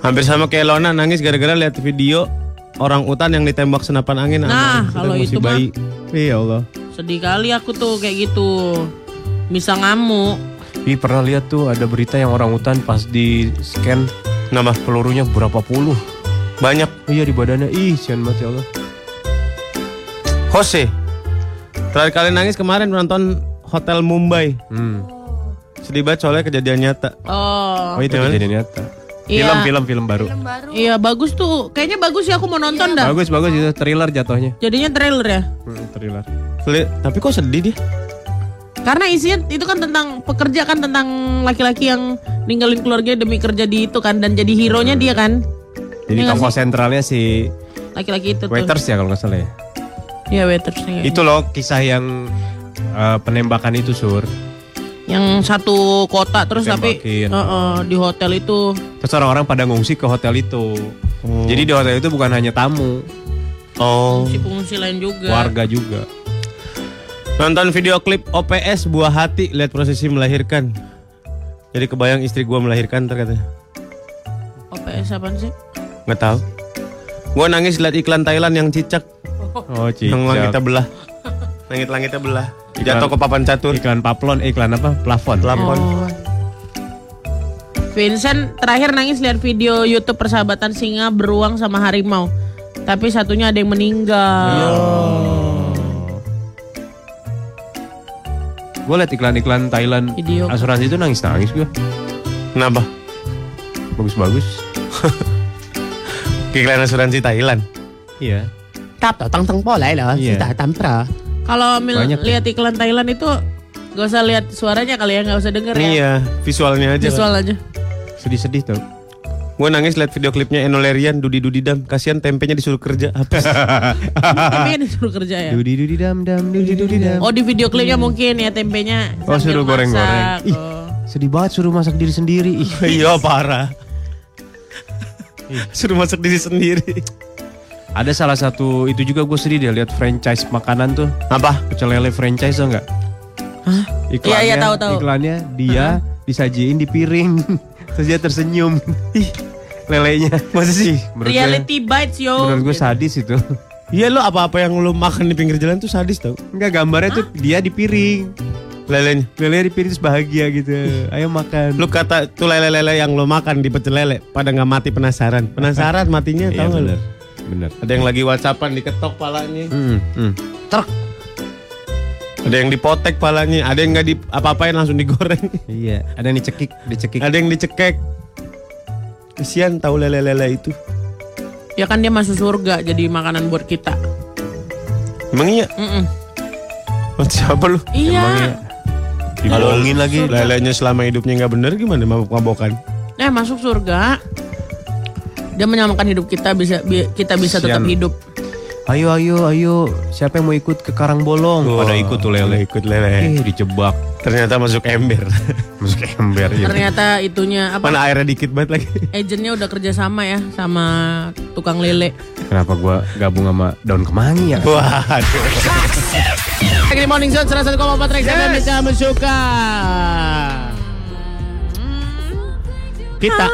hampir sama kayak Lona nangis gara-gara lihat video orang utan yang ditembak senapan angin. Nah, Anak, kalau itu mah- bayi. Iya Allah. Sedih kali aku tuh kayak gitu. Bisa ngamuk. Ih pernah lihat tuh ada berita yang orang hutan pas di scan Nama pelurunya berapa puluh. Banyak. Iya di badannya. Ih sian banget ya Allah. Jose. Terakhir kali nangis kemarin nonton Hotel Mumbai. Hmm. Sedih banget soalnya kejadian nyata. Oh, Oh itu Gimana? kejadian nyata. Iya. Film film film baru. iya bagus tuh. Kayaknya bagus ya aku mau nonton dah. Bagus bagus itu thriller jatuhnya. Jadinya trailer ya. Hmm, thriller. Fli- Tapi kok sedih dia? Karena isinya itu kan tentang pekerja kan tentang laki-laki yang ninggalin keluarga demi kerja di itu kan dan jadi hero nya dia kan. Jadi Iya nggak tokoh sih? sentralnya si Laki-laki itu tuh. waiters ya kalau nggak salah ya. Iya waitersnya. Itu loh kisah yang eh, penembakan itu sur. Yang satu kota terus tapi Ditembakin. Heeh, di hotel itu. Terus orang-orang pada ngungsi ke hotel itu. Jadi di hotel itu bukan hanya tamu, Oh. Si pengungsi lain juga. warga juga. Nonton video klip OPS buah hati lihat prosesi melahirkan. Jadi kebayang istri gua melahirkan terkata. OPS apaan sih? Nggak tahu. Gua nangis lihat iklan Thailand yang cicak, Oh yang langitnya cicak. belah. Langit-langitnya belah. Iklan- Jatuh ke papan catur. Iklan paplon, iklan apa? Plafon. Plafon. Oh. Vincent terakhir nangis lihat video YouTube persahabatan singa beruang sama harimau. Tapi satunya ada yang meninggal. Gue liat iklan-iklan Thailand Video. asuransi itu nangis-nangis gue. Kenapa? Bagus-bagus. Iklan asuransi Thailand. Iya. Tap tang tang polai lah. Iya. tantra. Kalau ya. lihat iklan Thailand itu gak usah lihat suaranya kali ya, gak usah denger ya. Iya, visualnya aja. Visual aja. Sedih-sedih tau. Gue nangis lihat video klipnya Enolerian Dudi Dudi Dam. Kasihan tempenya disuruh kerja. Habis. Tapi kan disuruh kerja ya. Dudi dudi dam dam dudi dudi dam. Oh di video klipnya mungkin ya tempenya. Oh, suruh goreng-goreng. Ih. Oh. Sedih banget suruh masak diri sendiri. Iya parah. Suruh masak diri sendiri. Ada salah satu itu juga gue sedih deh lihat franchise makanan tuh. Apa? Pecel lele franchise tau nggak? Iklannya, Iya, iya, tahu, tahu. Iklannya dia disajiin di piring. Terus dia tersenyum. Ih, lelenya. Masa sih? Menurut gue- Reality bites yo. Menurut gue sadis itu. Iya lo apa-apa yang lo makan di pinggir jalan tuh sadis tau. Enggak gambarnya tuh dia di piring. Lelenya. Lelenya di piring terus bahagia gitu. Ayo makan. Lu kata tuh lele-lele yang lo makan di pecel lele pada nggak mati penasaran. Penasaran matinya Iya tau bener. Bener. Ada yang lagi whatsappan diketok palanya. Hmm, hmm. Truk. Ada yang dipotek palanya, ada yang nggak di apa-apain langsung digoreng. Iya, ada yang dicekik, dicekik. ada yang dicekek. Kesian tahu lele-lele itu. Ya kan dia masuk surga jadi makanan buat kita. Emang iya? Mm-mm. Oh, siapa lu? Iya. Dibohongin lagi. Lelenya selama hidupnya nggak bener gimana mabok-mabokan? Eh masuk surga. Dia menyamakan hidup kita bisa bi- kita bisa tetap Sian. hidup. Ayo, ayo, ayo. Siapa yang mau ikut ke Karang Bolong? Pada ikut tuh lele. Ikut lele. Eh, dijebak. Ternyata masuk ember. Masuk ember. ya. Ternyata itunya apa? Mana airnya dikit banget lagi. Agentnya udah kerja sama ya sama tukang lele. Kenapa gua gabung sama daun kemangi ya? Waduh. Di Morning Zone 101,4 Trax FM bisa suka. Kita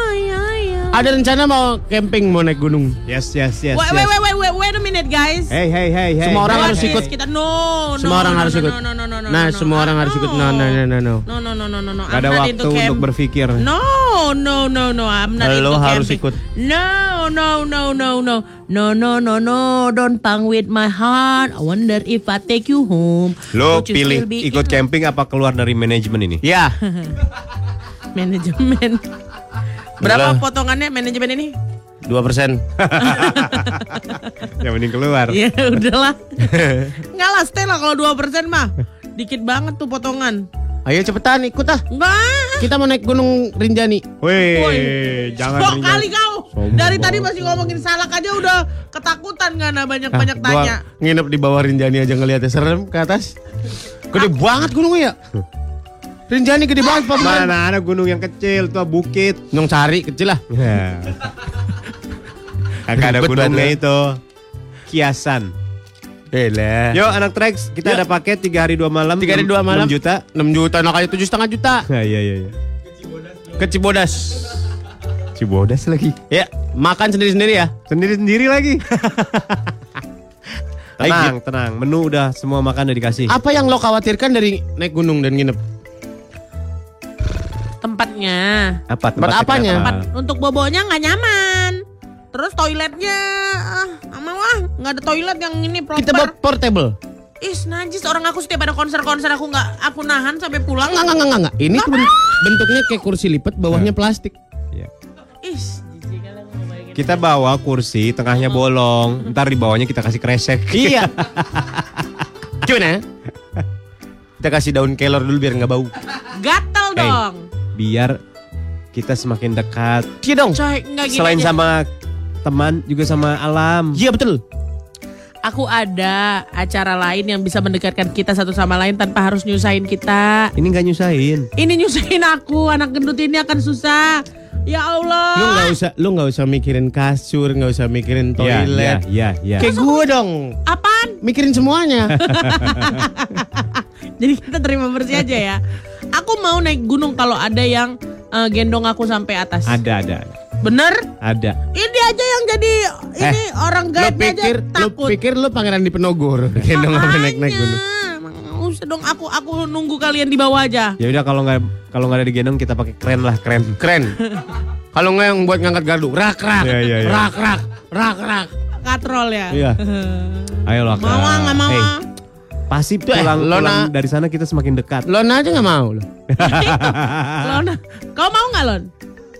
ada rencana mau camping mau naik gunung. Yes, yes, yes. Wait, wait, wait, wait a minute guys. Hey, hey, hey, hey. Semua orang harus ikut. Kita no, Semua no, orang no, harus no, ikut. No, no, no, no, no, Nah, semua orang harus ikut. No, no, no, no, no. No, no, no, no, no, no. Gak ada waktu untuk berpikir. No, no, no, no. I'm not Lo harus ikut. No, no, no, no, no. No, no, no, no. Don't pang with my heart. I wonder if I take you home. Lo pilih ikut in camping apa keluar dari manajemen ini? Ya, Manajemen. Berapa potongannya manajemen ini? Dua persen. Yang mending keluar. Ya udahlah. Enggak lah, stay lah kalau 2% mah. Dikit banget tuh potongan. Ayo cepetan ikut ah. Enggak. Kita mau naik gunung Rinjani. Wih, Woi. jangan Kok kali kau? Sombong Dari tadi masih ngomongin salak aja udah ketakutan gak nah banyak-banyak Ah, tanya. gua nginep di bawah Rinjani aja ngeliatnya serem ke atas. Gede banget gunungnya ya. Rinjani gede banget Pak. Mana ada gunung yang kecil tuh bukit. Nyong cari kecil lah. Ya. Kagak ada gunungnya itu. Kiasan. Elah. Yo anak Trax, kita Yuk. ada paket 3 hari 2 malam. Tiga hari dua malam. 6 juta. 6 juta, nak aja tujuh setengah juta. Nah, iya iya iya. Ke Cibodas. Cibodas lagi. Ya, makan sendiri-sendiri ya. Sendiri-sendiri lagi. Tenang, tenang. Menu udah semua makan udah dikasih. Apa yang lo khawatirkan dari naik gunung dan nginep? Tempatnya. Apa Tempat tempatnya apanya? Tempat untuk bobonya nggak nyaman. Terus toiletnya ah, sama wah nggak ada toilet yang ini proper. Kita buat portable. Is najis orang aku setiap ada konser-konser aku nggak aku nahan sampai pulang. Enggak, enggak, enggak, enggak. Ini tuh ben- bentuknya kayak kursi lipat, bawahnya plastik. Iya. Is. Kita bawa kursi, tengahnya bolong. Ntar di bawahnya kita kasih kresek. Iya. Gimana? Kita kasih daun kelor dulu biar nggak bau. Gatel Hey. dong. Biar kita semakin dekat. Iya dong. Coy, gini Selain aja. sama teman, juga sama alam. Iya betul. Aku ada acara lain yang bisa mendekatkan kita satu sama lain tanpa harus nyusahin kita. Ini nggak nyusahin. Ini nyusahin aku, anak gendut ini akan susah. Ya Allah. Lu nggak usah, lu nggak usah mikirin kasur, nggak usah mikirin Iya, toilet. iya, iya. Kayak gue dong. Apaan? Mikirin semuanya. Jadi kita terima bersih aja ya. Aku mau naik gunung kalau ada yang eh, gendong aku sampai atas. Ada, ada, Bener? ada. Ini aja yang jadi ini orang lu guide pikir, aja lu takut. pikir lu pangeran di Penogor. Gendong apa naik-naik gunung. Usah dong aku aku nunggu kalian di bawah aja. Ya udah kalau nggak kalau nggak ada digendong kita pakai keren lah keren. Keren. Kalau nggak yang buat ngangkat gardu, rak rak, Iya, iya, iya. rak rak, rak rak. Katrol ya. Iya. Ayo lah. Mau nggak mau Hey. Pasti Tuh, eh, pulang, Lona. pulang dari sana kita semakin dekat. Lon aja nggak mau lo. Lon, kau mau nggak Lon?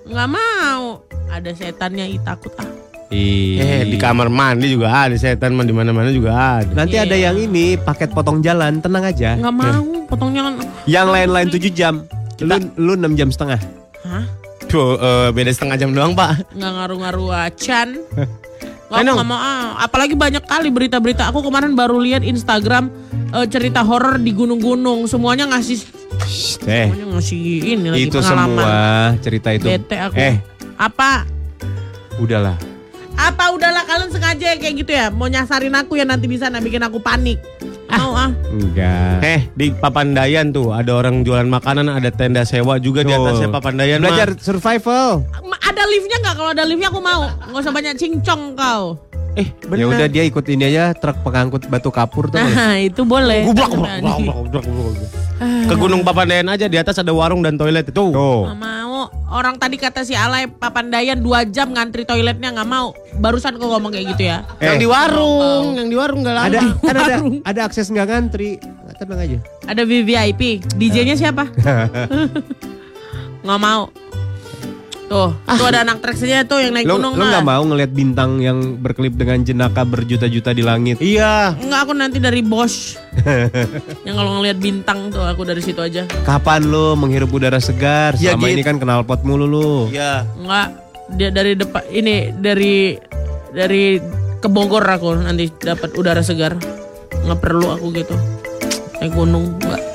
Nggak mau. Ada setannya ih takut ah. Ih. Eh di kamar mandi juga ada setan, di mana-mana juga ada. Nanti ada Iya. yang ini paket potong jalan, tenang aja. Nggak mau. Potongnya kan. Yang lain-lain 7 jam. Lu lu 6 jam setengah. Hah? Tuh eh, beda setengah jam doang pak. Nggak ngaruh-ngaruh acan. Ayo. aku nggak mau ah. Apalagi banyak kali berita-berita. Aku kemarin baru lihat Instagram eh, cerita horor di gunung-gunung. Semuanya ngasih Eh, semuanya ngasih ini lagi itu pengalaman. semua cerita itu. Bete aku. Eh, Apa? udahlah. Apa udahlah kalian sengaja kayak gitu ya? Mau nyasarin aku ya nanti di sana bikin aku panik. Mau ah. Enggak. Eh di Papandayan tuh ada orang jualan makanan, ada tenda sewa juga di Tuh. atasnya Papandayan. Belajar survival. Ma- liftnya nggak? Kalau ada liftnya aku mau. Nggak usah banyak cincong kau. Eh Ya udah dia ikut ini aja truk pengangkut batu kapur tuh. Nah itu boleh. Gublak, gublak, gublak, gublak, gublak, gublak. Ke Gunung Papandayan aja di atas ada warung dan toilet itu. Tuh. Nggak mau. Orang tadi kata si Alay Papandayan 2 jam ngantri toiletnya nggak mau. Barusan kau ngomong kayak gitu ya. Yang Eh. di warung, yang di warung nggak lama. Ada kan ada ada akses nggak ngantri. Tenang aja. Ada VVIP. DJ-nya siapa? nggak mau. Tuh, tuh ada anak traksnya tuh yang naik Lo gunung lo nggak mau ngelihat bintang yang berkelip dengan jenaka berjuta-juta di langit? Iya. Enggak, aku nanti dari Bosch. yang kalau ngelihat bintang tuh aku dari situ aja. Kapan lo menghirup udara segar? Ya, Selama Git. ini kan kenal pot mulu lo. Iya. Enggak, dia dari depan ini dari dari ke Bogor aku nanti dapat udara segar. Nggak perlu aku gitu. Naik gunung enggak.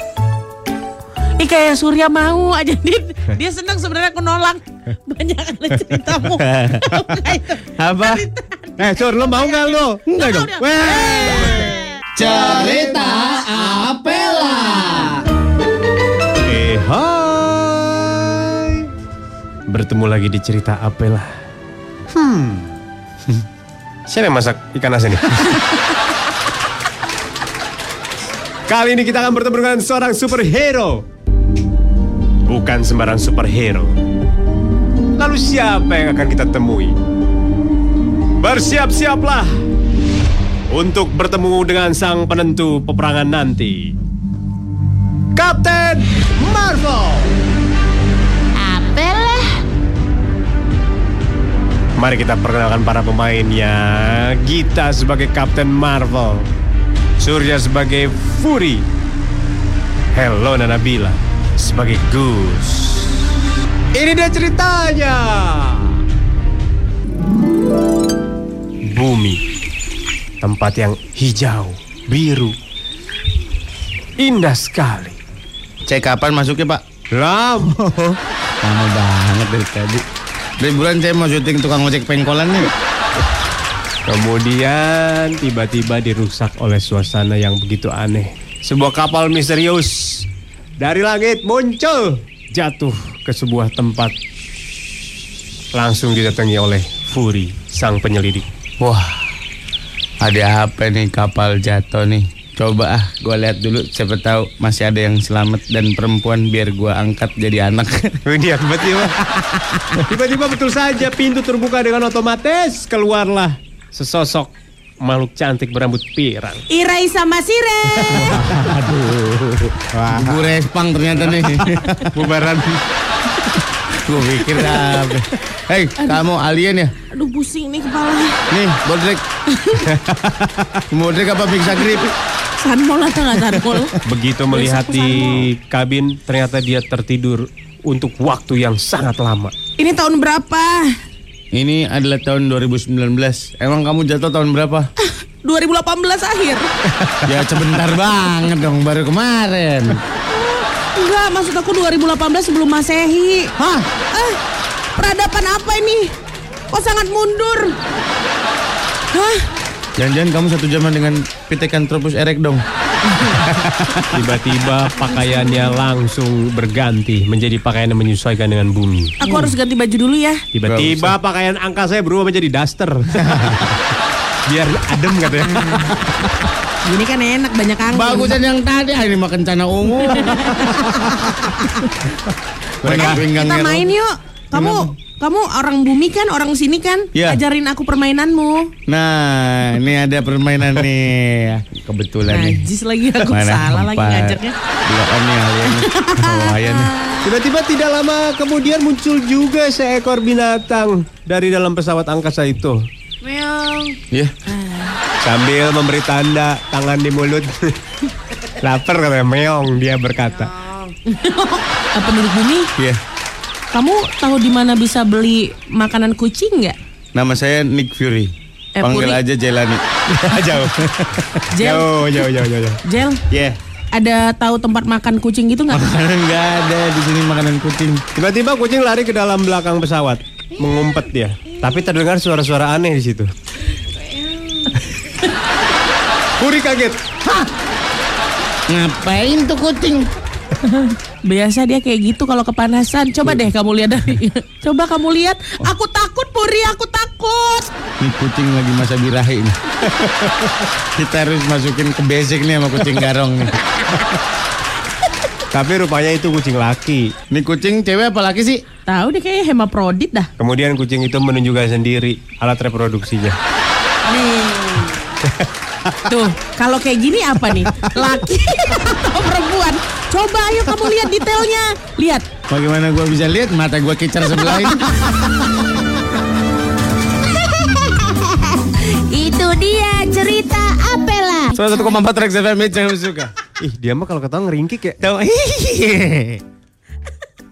Ih kayak Surya mau aja dia, dia senang sebenarnya aku nolak banyak ada ceritamu. Apa? Eh, Sur, lo mau nggak lo? Nggak Enggak dong. Cerita Apela. Eh, hai. Bertemu lagi di cerita Apela. Hmm. Siapa yang masak ikan asin nih? Kali ini kita akan bertemu dengan seorang superhero. Bukan sembarang superhero. Lalu siapa yang akan kita temui? Bersiap-siaplah untuk bertemu dengan sang penentu peperangan nanti. Kapten Marvel. Apalah. Mari kita perkenalkan para pemainnya. Gita sebagai Kapten Marvel. Surya sebagai Fury. Hello Nabila sebagai Gus. Ini dia ceritanya. Bumi. Tempat yang hijau, biru. Indah sekali. Cek kapan masuknya pak? Ram. Lama banget dari tadi. Dari bulan saya mau syuting tukang ojek pengkolan nih. Kemudian tiba-tiba dirusak oleh suasana yang begitu aneh. Sebuah kapal misterius dari langit muncul jatuh ke sebuah tempat. Langsung didatangi oleh Fury, sang penyelidik. Wah, ada apa nih kapal jatuh nih? Coba ah, gue lihat dulu. Siapa tahu masih ada yang selamat dan perempuan biar gue angkat jadi anak. Ini tiba-tiba. Tiba-tiba betul saja pintu terbuka dengan otomatis keluarlah sesosok makhluk cantik berambut pirang. Irai sama Sire. Bu Respang ternyata nih. Bubaran. gue pikir apa. Hei, kamu alien ya? Aduh pusing nih kepala. Nih, bodrek. bodrek apa bisa grip? Sanmol atau nggak sanmol? Begitu melihat di kabin, ternyata dia tertidur untuk waktu yang sangat lama. Ini tahun berapa? Ini adalah tahun 2019. Emang kamu jatuh tahun berapa? 2018 akhir. ya sebentar banget dong, baru kemarin. Enggak, maksud aku 2018 sebelum Masehi. Hah? Eh, peradaban apa ini? Kok sangat mundur? Hah? Jangan-jangan kamu satu zaman dengan Pithecanthropus erect dong. Tiba-tiba pakaiannya langsung berganti menjadi pakaian yang menyesuaikan dengan bumi. Aku harus ganti baju dulu ya. Tiba-tiba pakaian angka saya berubah menjadi daster. Biar adem katanya. Ini kan enak banyak angin. Bagusan yang tadi ah, ini mah kencana ungu. Mereka- Kita main yuk. Kamu kamu orang bumi kan, orang sini kan? Iya. Ajarin aku permainanmu. Nah, ini ada permainan nih. Kebetulan nih. Najis lagi aku Mana salah lagi empat. ngajarnya. Nih alien. Oh, ayah nih. Tiba-tiba tidak lama kemudian muncul juga seekor binatang dari dalam pesawat angkasa itu. Meong. Iya. Sambil memberi tanda tangan di mulut. Lapar katanya meong dia berkata. Apa penduduk bumi? Iya. Kamu tahu di mana bisa beli makanan kucing nggak? Nama saya Nick Fury. Eh, Panggil Fury. aja Jelani. jauh. Jel, Jauh, jauh, jauh, jauh. jauh. Jel, Yeah. ada tahu tempat makan kucing gitu nggak? Enggak ada di sini makanan kucing. Tiba-tiba kucing lari ke dalam belakang pesawat. mengumpet dia. Tapi terdengar suara-suara aneh di situ. Puri kaget. Ngapain tuh kucing? Biasa dia kayak gitu kalau kepanasan. Coba deh kamu lihat dari. Coba kamu lihat. Aku takut Puri, aku takut. Ini kucing lagi masa birahi ini. Kita harus masukin ke basic nih sama kucing garong nih. Tapi rupanya itu kucing laki. Ini kucing cewek apa laki sih? Tahu deh kayaknya hemaprodit dah. Kemudian kucing itu menunjukkan sendiri alat reproduksinya. Nih. Tuh, kalau kayak gini apa nih? Laki? Coba ayo kamu lihat detailnya. Lihat. Bagaimana gua bisa lihat mata gua kicar sebelah ini? Itu dia cerita Apela. 101,4 Trax FM Hits yang kamu suka. Ih, dia mah kalau ketawa ngeringkik ya. Tahu?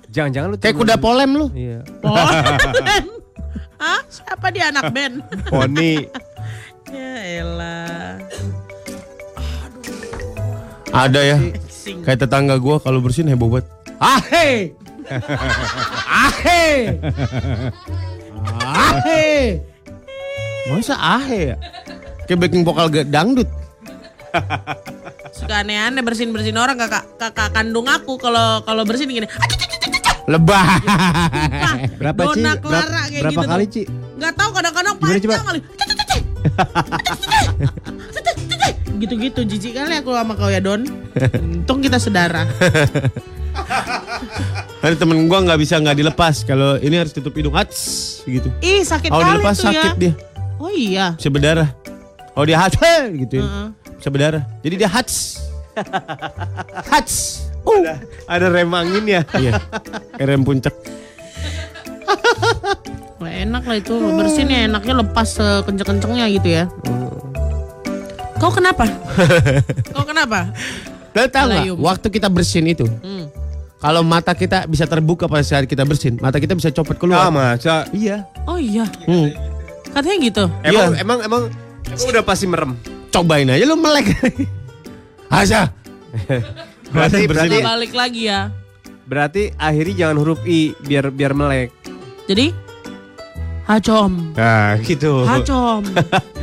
Jangan-jangan lu Kayak kuda polem lu. Iya. Oh. Hah? Siapa dia anak band? Poni. ya elah. Ada ya. Sing. Kayak tetangga gua kalau bersin heboh banget. Ahe! Ahe! Ahe! Masa ahe ya? Kayak backing vokal dangdut. Suka aneh-aneh bersin-bersin orang kakak kakak kandung aku kalau kalau bersin gini. Lebah. Berapa, Ci? Dona Berapa- Clara kayak berapa gitu kali. Ci? Nggak tahu kadang-kadang panjang kali. Gitu-gitu jijik kali aku sama kau ya Don. Untung kita saudara. Ada temen gua nggak bisa nggak dilepas kalau ini harus tutup hidung hats gitu. Ih sakit Kalau kali dilepas tuh sakit ya. dia, Oh iya. bisa berdarah. Kalau dia hats gitu, Heeh. bisa berdarah. Jadi dia hats, hats. Uh. Ada rem angin ya. Iya, kayak rem puncak. Wah, enak lah itu bersin ya enaknya lepas kenceng-kencengnya gitu ya. Kau kenapa? Kau kenapa? Nggak? Alayum. Waktu kita bersin itu, Hmm. kalau mata kita bisa terbuka pada saat kita bersin, mata kita bisa copot Ah, keluar. masa? Iya. Oh iya. Hmm. Katanya gitu. Emang, Iya. emang, emang, emang udah pasti merem. Cobain aja lu melek. Asa. Berarti, berarti, balik lagi ya. berarti akhiri jangan huruf i biar biar melek. Jadi hacom. Nah, gitu. Hacom.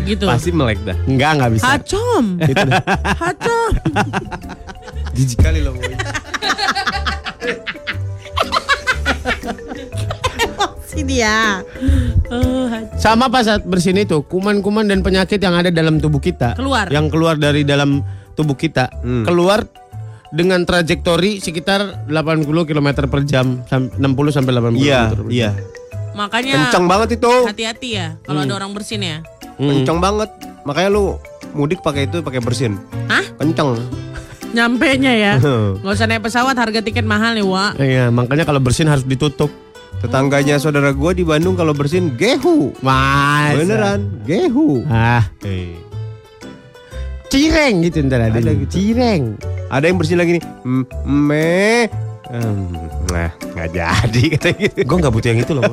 gitu. Pasti melek dah. Enggak, enggak bisa. Hacom. Gitu dah. Hacom. Jijik kali lo. Si dia. Oh, hacom. Sama pas saat bersin itu, kuman-kuman dan penyakit yang ada dalam tubuh kita, Keluar. yang keluar dari dalam tubuh kita, Hmm. keluar dengan trajektori sekitar 80 km per jam, sam- 60 sampai 80 Iya, km per jam. iya. Makanya Kencang banget itu. hati-hati ya kalau ada orang bersin ya. Hmm. Kencang banget. Makanya lu mudik pakai itu pakai bersin. Hah? Kencang. Nyampe nya ya. Nggak usah naik pesawat harga tiket mahal nih, Wak. Iya, makanya kalau bersin harus ditutup. Tetangganya saudara gua di Bandung kalau bersin gehu. Mas. Beneran, gehu. Ah, Eh. cireng gitu ntar ada. Ada gitu. Cireng. Ada yang bersin lagi nih. "M- Me. Hmm, nah, nggak jadi kata gitu. Gue nggak butuh yang itu loh.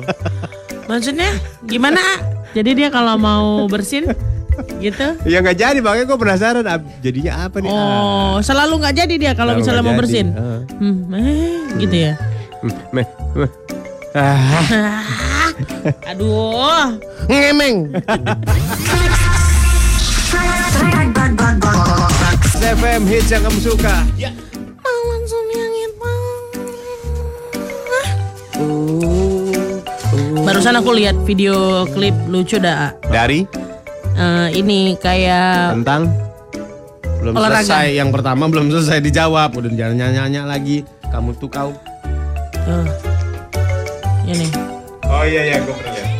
Maksudnya gimana? A? Jadi dia kalau mau bersin gitu? Ya nggak jadi, makanya gue penasaran jadinya apa nih? Ah, Oh, selalu nggak jadi dia kalau misalnya mau jadi. bersin. Ah. Hmm, eh, gitu ya. Hmm. Ah, Aduh. Ngemeng. FM hits yang kamu suka. Langsung Barusan aku lihat video klip lucu dah. Dari Eh, ini kayak tentang Belum Olahraga. selesai. Yang pertama belum selesai dijawab. Udah jangan nanya-nanya lagi. Kamu tuh kau. eh, ini. Oh iya iya gue pernah lihat.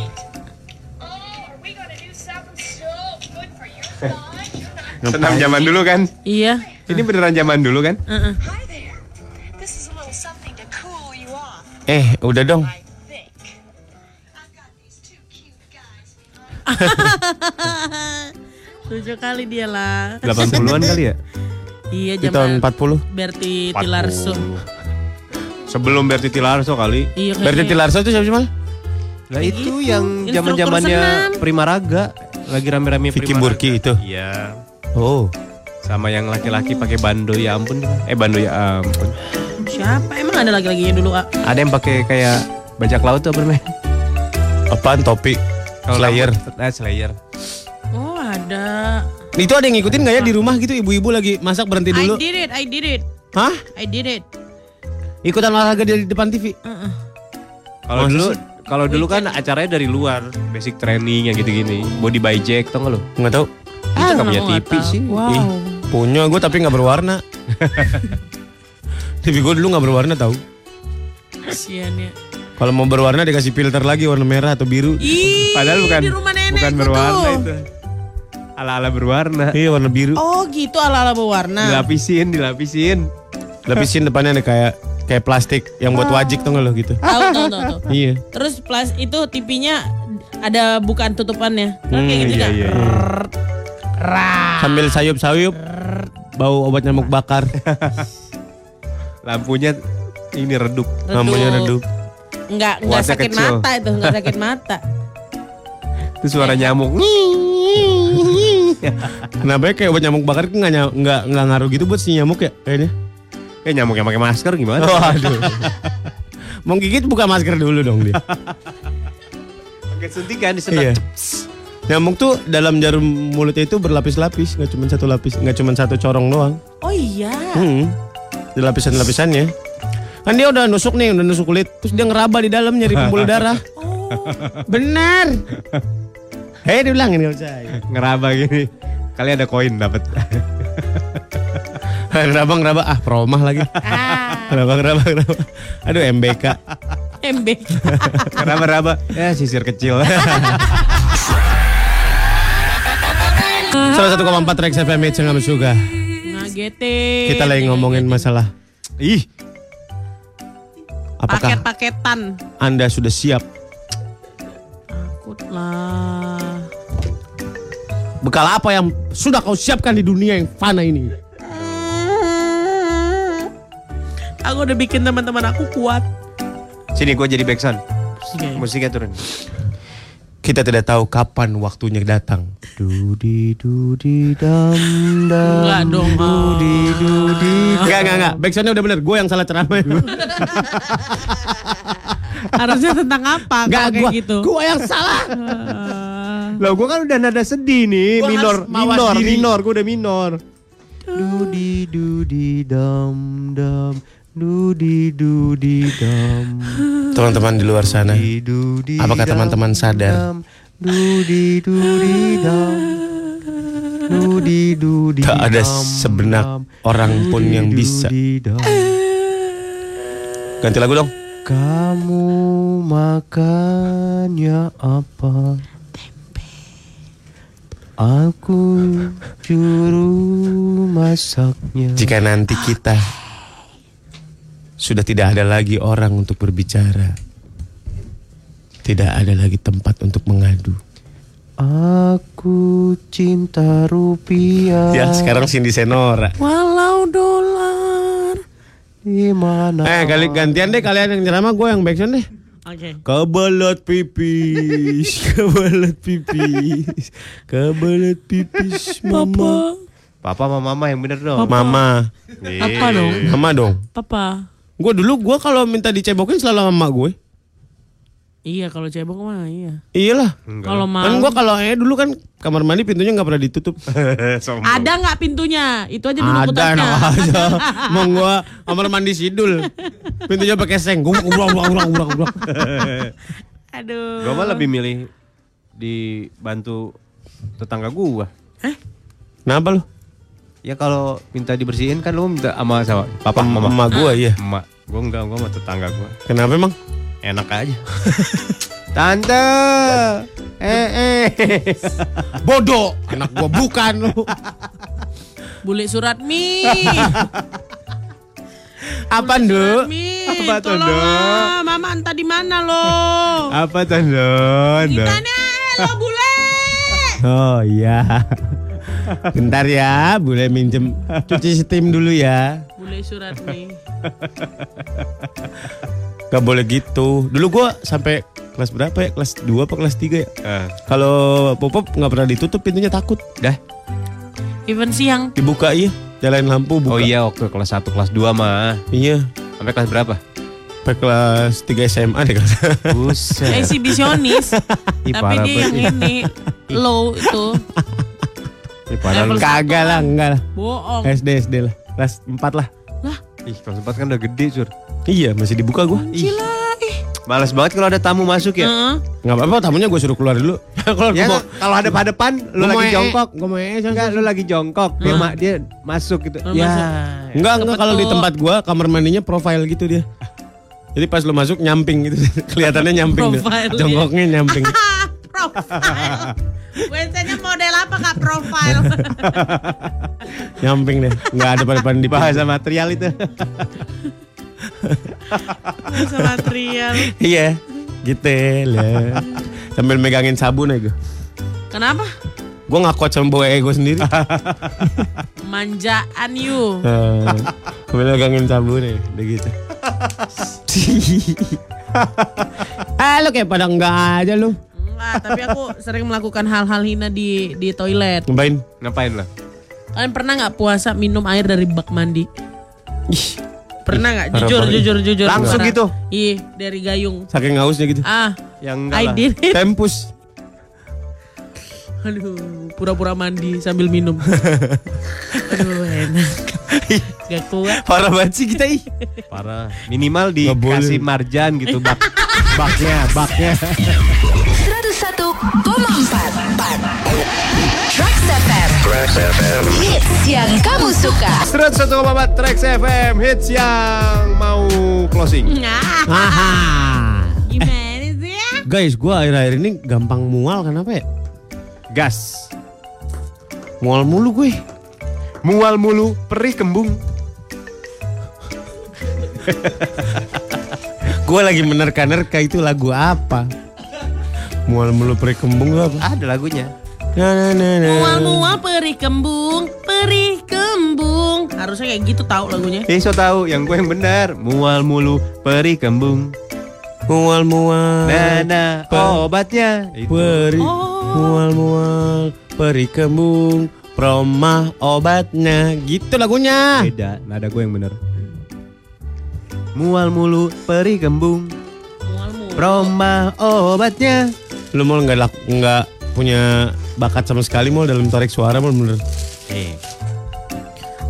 Senam zaman dulu kan? Iya. Ini beneran zaman dulu kan? Heeh. Eh, udah dong. Lucu kali dia lah. 80-an kali ya? Iya Di tahun zaman 40. Berti Tilarso. Sebelum Berti Tilarso kali. Iya Berarti kayaknya. Tilarso itu siapa sih Mal? Lah itu gitu. yang zaman-zamannya. Primaraga. Lagi rame-rame Vicky Primaraga. Burki itu? Iya. Oh. Sama yang laki-laki pakai bando ya ampun. Eh bando ya ampun. Siapa? Emang ada lagi-laginya dulu, A? Ada yang pakai kayak bajak laut tuh namanya? Apaan topi? Kalau Slayer. eh, Slayer. Oh ada. Itu ada yang ngikutin nggak ya di rumah gitu ibu-ibu lagi masak berhenti I dulu? did it, I did it, Hah? I did it. Ikutan olahraga di depan TV? Kalau Masa dulu sih? kalau dulu kan acaranya dari luar, basic training yang gitu-gini. Body by Jack tau gak lo? Nggak tahu. Itu nggak punya aku nggak TV tahu. sih. Wow. Ih, punya gue tapi nggak berwarna. TV gue dulu nggak berwarna tahu. Kasian ya. Kalau mau berwarna dikasih filter lagi warna merah atau biru. Ih, Padahal bukan di rumah nenek bukan tuh. berwarna itu. Ala-ala berwarna. Iya warna biru. Oh gitu ala-ala berwarna. Dilapisin, dilapisin. Lapisin depannya ada kayak kayak plastik yang buat wajik tuh nggak lo gitu. Tahu tahu tahu. Iya. Terus plus itu TV-nya ada bukan tutupannya. Kan kayak Hmm, gitu iya, iya, iya. Rrrr. Rah. Sambil sayup-sayup bau obat nyamuk bakar. Lampunya ini redup. Lampunya redup. Enggak enggak sakit kecil. mata itu, enggak sakit mata. Itu suara nyamuk. Kenapa ya kayak obat nyamuk bakar nggak ny- nggak nggak ngaruh gitu buat si nyamuk ya kayaknya? Eh nyamuk yang pakai masker gimana? Waduh. Mau gigit buka masker dulu dong dia. Pakai suntikan disedot. Iya. Nyamuk tuh dalam jarum mulutnya itu berlapis-lapis, nggak cuma satu lapis, nggak cuma satu corong doang. Oh iya. Hmm. Di lapisan-lapisannya. Kan dia udah nusuk nih, udah nusuk kulit, terus dia ngeraba di dalam nyari pembuluh darah. Benar. Hei, bilang ini saya. Ngeraba gini. Kali ada koin dapat. ngeraba ngeraba ah promah lagi. Ngeraba ngeraba ngeraba. Aduh MBK. MB. Ngeraba-raba. Ya sisir kecil. 101,4 Rex FM Hits yang Ngagetin. Kita lagi ngomongin masalah. Ih, Apakah paket-paketan. Anda sudah siap Takut lah. Bekal apa yang sudah kau siapkan di dunia yang fana ini? Aku udah bikin teman-teman aku kuat. sini gua jadi backsound. Musiknya turun. Kita tidak tahu kapan waktunya datang. Dudi dudi dam dam. Enggak dong. Dudi dudi. Enggak enggak enggak. Backsoundnya udah bener. Gue yang salah ceramah. Harusnya tentang apa Enggak gue. gitu? Gue yang salah. Lah gua kan udah nada sedih nih, Gua minor, minor, diri. minor, gua udah minor. Dudi dudi dam dam. Dudi dudi dam. Teman-teman di luar sana. Apakah teman-teman sadar? Dudi dudi dam. Dudi dudi Tak ada sebenak orang pun yang bisa. Ganti lagu dong. Kamu makannya apa? Aku juru masaknya. Jika nanti kita sudah tidak ada lagi orang untuk berbicara, tidak ada lagi tempat untuk mengadu. Aku cinta rupiah. Ya sekarang Cindy Senora. Walau dolar. Di mana? Eh kali gantian deh kalian yang ceramah gue yang backsound deh. Oke. Kebelet pipis, kebelet pipis, kebelet pipis, mama. Papa sama mama yang bener dong. Mama, Apa dong? mama dong. Papa. Gue dulu gue kalau minta dicebokin selalu sama emak gue. Iya kalau cebok mah iya. Iyalah. Kalau mau Kan gue kalau eh dulu kan kamar mandi pintunya nggak pernah ditutup. ada nggak pintunya? Itu aja dulu Ada putarnya. enak aja. Mau gue kamar mandi sidul. Pintunya pakai seng. Gue ulang ulang ulang ulang ulang. Aduh. Gua mah lebih milih dibantu tetangga gua. Kenapa lu? Ya kalau minta dibersihin kan lu minta sama sama papa mama. Emak gue ya. Emak. Gua enggak, gua sama tetangga gua. Kenapa emang? Enak aja. Tante. Eh eh. Bodoh. Anak gue bukan lu. Bule surat mi. Apa Nduk? Mi, Apa tuh, Nduk? Mama entah di mana lo. Apa tante? Ditanya lo bule. Oh iya. Bentar ya, boleh minjem cuci steam dulu ya. Bule surat mi. Gak boleh gitu. Dulu gua sampai kelas berapa ya? Kelas 2 apa kelas 3 ya? Eh, Kalau popop nggak pernah ditutup pintunya takut. dah. Even siang. Dibuka iya, nyalain lampu buka. Oh iya waktu kelas 1 kelas 2 mah. Iya. Sampai kelas berapa? Sampai kelas 3 SMA deh kan. Buset. Eksibisionis. Tapi dia yang ini low itu. Ih, padahal Level lu- Kagak lah, enggak lah. Bohong. SD SD lah. Kelas 4 lah. Ih, kelas 4 kan udah gede, Sur. Iya, masih dibuka gua. Gila. Males banget kalau ada tamu masuk ya. Heeh. Enggak apa-apa, tamunya gue suruh keluar dulu. Kalau Ya, mau kalau ada pada depan, lu gua mau lagi jongkok. Gua mau Enggak, lu lagi jongkok. Dia, ma- dia masuk gitu. Lu Ya. masuk. Enggak, enggak kalau di tempat gua kamar mandinya profile gitu dia. Jadi pas lu masuk nyamping gitu. Kelihatannya nyamping. Profile. Jongkoknya nyamping. Profile. WC-nya model apa kak profile? nyamping deh. Enggak ada pada-pada di Bahasa material itu. Bahasa material. Iya. Gitu lah. Sambil megangin sabun aja. Kenapa? Gue gak kuat sama bawa ego sendiri. Manjaan you. Eh, Sambil megangin sabun aja. Udah gitu. ah lu kayak pada enggak aja lu. Enggak, tapi aku sering melakukan hal-hal hina di di toilet. Ngapain? Ngapain lah? Kalian pernah nggak puasa minum air dari bak mandi? Ih, Pernah nggak? Jujur, jujur, jujur. Langsung Pernah. gitu? Iya, dari gayung. saking hausnya gitu. Ah, Yang enggak I lah. did it. Tempus. Aduh, pura-pura mandi sambil minum. Aduh, enak. Gak kuat. Parah banget sih kita ih. Parah. Minimal dikasih marjan gitu bak. baknya, baknya. 101,4 Trax FM Hits yang kamu suka 101,4 Trax FM hits yang mau closing. Nah, Haha. gimana sih ya? Guys, gua akhir-akhir ini gampang mual kenapa ya? Gas. Mual mulu gue. Mual mulu, perih kembung. Gue lagi menerka-nerka itu lagu apa? Mual mulu perih kembung apa? Ada lagunya. Na, na, na, na. Mual-mual perih kembung, perih kembung. Harusnya kayak gitu tahu lagunya. Eh, so tahu yang gue yang benar. Mual mulu, perih kembung. Mual mual. Nana, obatnya. Itu. Perih. Oh. Mual mual perih kembung. Promah obatnya. Gitu lagunya. Beda, nada gue yang benar. Mual mulu, perih kembung. Mual-mual. Proma obatnya. Lu mau nggak lak- nggak punya bakat sama sekali mau dalam tarik suara mau bener. Eh,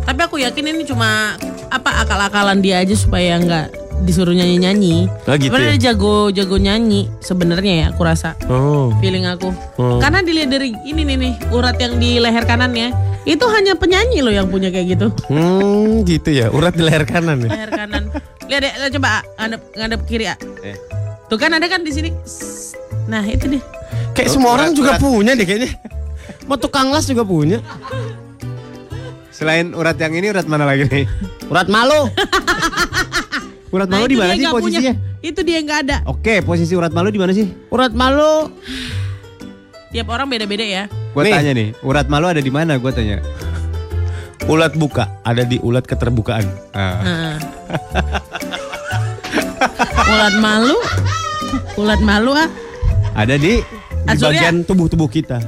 Tapi aku yakin ini cuma apa akal-akalan dia aja supaya nggak disuruh nyanyi-nyanyi. Oh, gitu Sebenarnya ya? dia jago-jago nyanyi sebenarnya ya aku rasa. Oh. Feeling aku. Oh. Karena dilihat dari ini nih nih urat yang di leher kanannya itu hanya penyanyi loh yang punya kayak gitu. Hmm, gitu ya. Urat di leher kanan ya. Leher kanan. Lihat deh, lihat, coba ah, ngadep ngadep kiri ah. Eh. Tuh kan ada kan di sini. Nah itu deh. Kayak semua orang juga punya deh kayaknya. Mau tukang las juga punya. selain urat yang ini, urat mana lagi nih? Urat malu. Urat Nah, malu di mana sih nggak punya. posisinya? Itu dia nggak ada. Oke, posisi urat malu di mana sih? Urat malu. Tiap orang beda-beda ya. Gue Nih. tanya nih, urat malu ada di mana? Gue tanya. Ulat buka. Ada di ulat keterbukaan. Ah. Nah. ulat malu. Ulat malu ah. Ada di Di bagian tubuh-tubuh kita.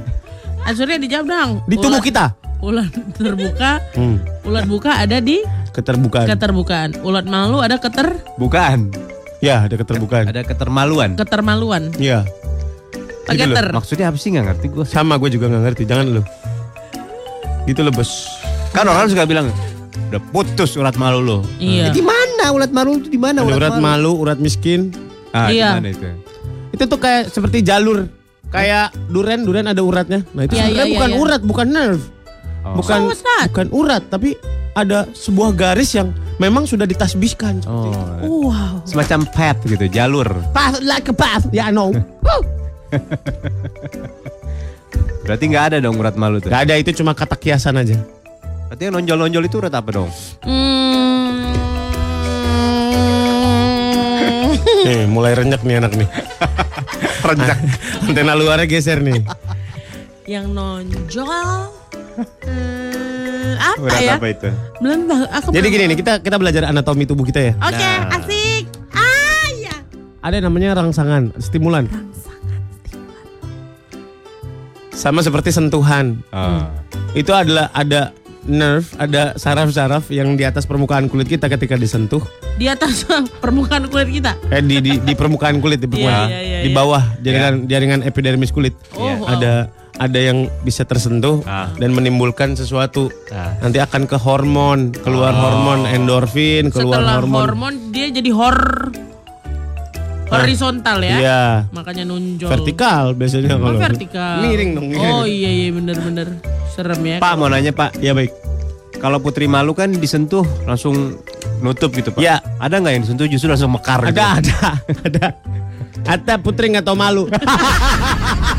Surya dijawab dong. Di tubuh Ulat- kita. Ulat terbuka. Hmm. Ulat buka ada di Keterbukaan. keterbukaan. Ulat malu ada keter bukan. ya, ada keterbukaan. Ada ketermaluan. ketermaluan. Iya. Gitu. Maksudnya apa sih nggak ngerti gue? Sama gue juga nggak ngerti. Jangan lu. Gitu loh bos. Kan orang suka bilang udah putus urat malu lo. Iya. Di mana urat malu itu di mana Ada urat malu, urat miskin. Ah, di Iya. mana itu? Itu tuh kayak seperti jalur. Kayak duren, duren ada uratnya. Nah itu Iya, sebenarnya iya, bukan iya. urat, bukan nerve. Oh. Bukan So what's that? bukan urat, tapi ada sebuah garis yang memang sudah ditasbihkan. Oh. Wow. Semacam path gitu, jalur. Path like a path. Ya, I know. Berarti nggak ada dong urat malu tuh. Gak ada, itu cuma kata kiasan aja. Berarti yang nonjol-nonjol itu urat apa dong? Hmm. Nih, mulai renyak nih anak nih. Renjak. Antena luarnya geser nih. yang nonjol. Hmm, apa ya? apa itu? Belum tahu. Aku Jadi belum- gini nih, kita kita belajar anatomi tubuh kita ya. Oke, Nah. asik. Ah, ya. Ada yang namanya rangsangan, stimulan. Sama seperti sentuhan. Ah. Itu adalah ada nerve, ada saraf-saraf yang di atas permukaan kulit kita ketika disentuh. Di atas permukaan kulit kita. Eh di di, di permukaan kulit di permukaan. Iya, iya, iya, di iya. bawah jaringan jaringan epidermis kulit. Oh, wow. Ada yang bisa tersentuh Ah. dan menimbulkan sesuatu. Ah. Nanti akan ke hormon, keluar hormon endorfin, keluar Setelah hormon. hormon dia jadi hor horizontal ya. Iya. Makanya nunjol. Vertikal biasanya Oh, kalau vertikal. Miring dong. Oh iya iya bener-bener serem ya. Pak mau nanya Pak, Iya baik. kalau Putri malu kan disentuh langsung nutup gitu Pak. Ya. Ada nggak yang disentuh justru langsung mekar? gitu? Ada ada ada. Ada putri nggak tahu malu.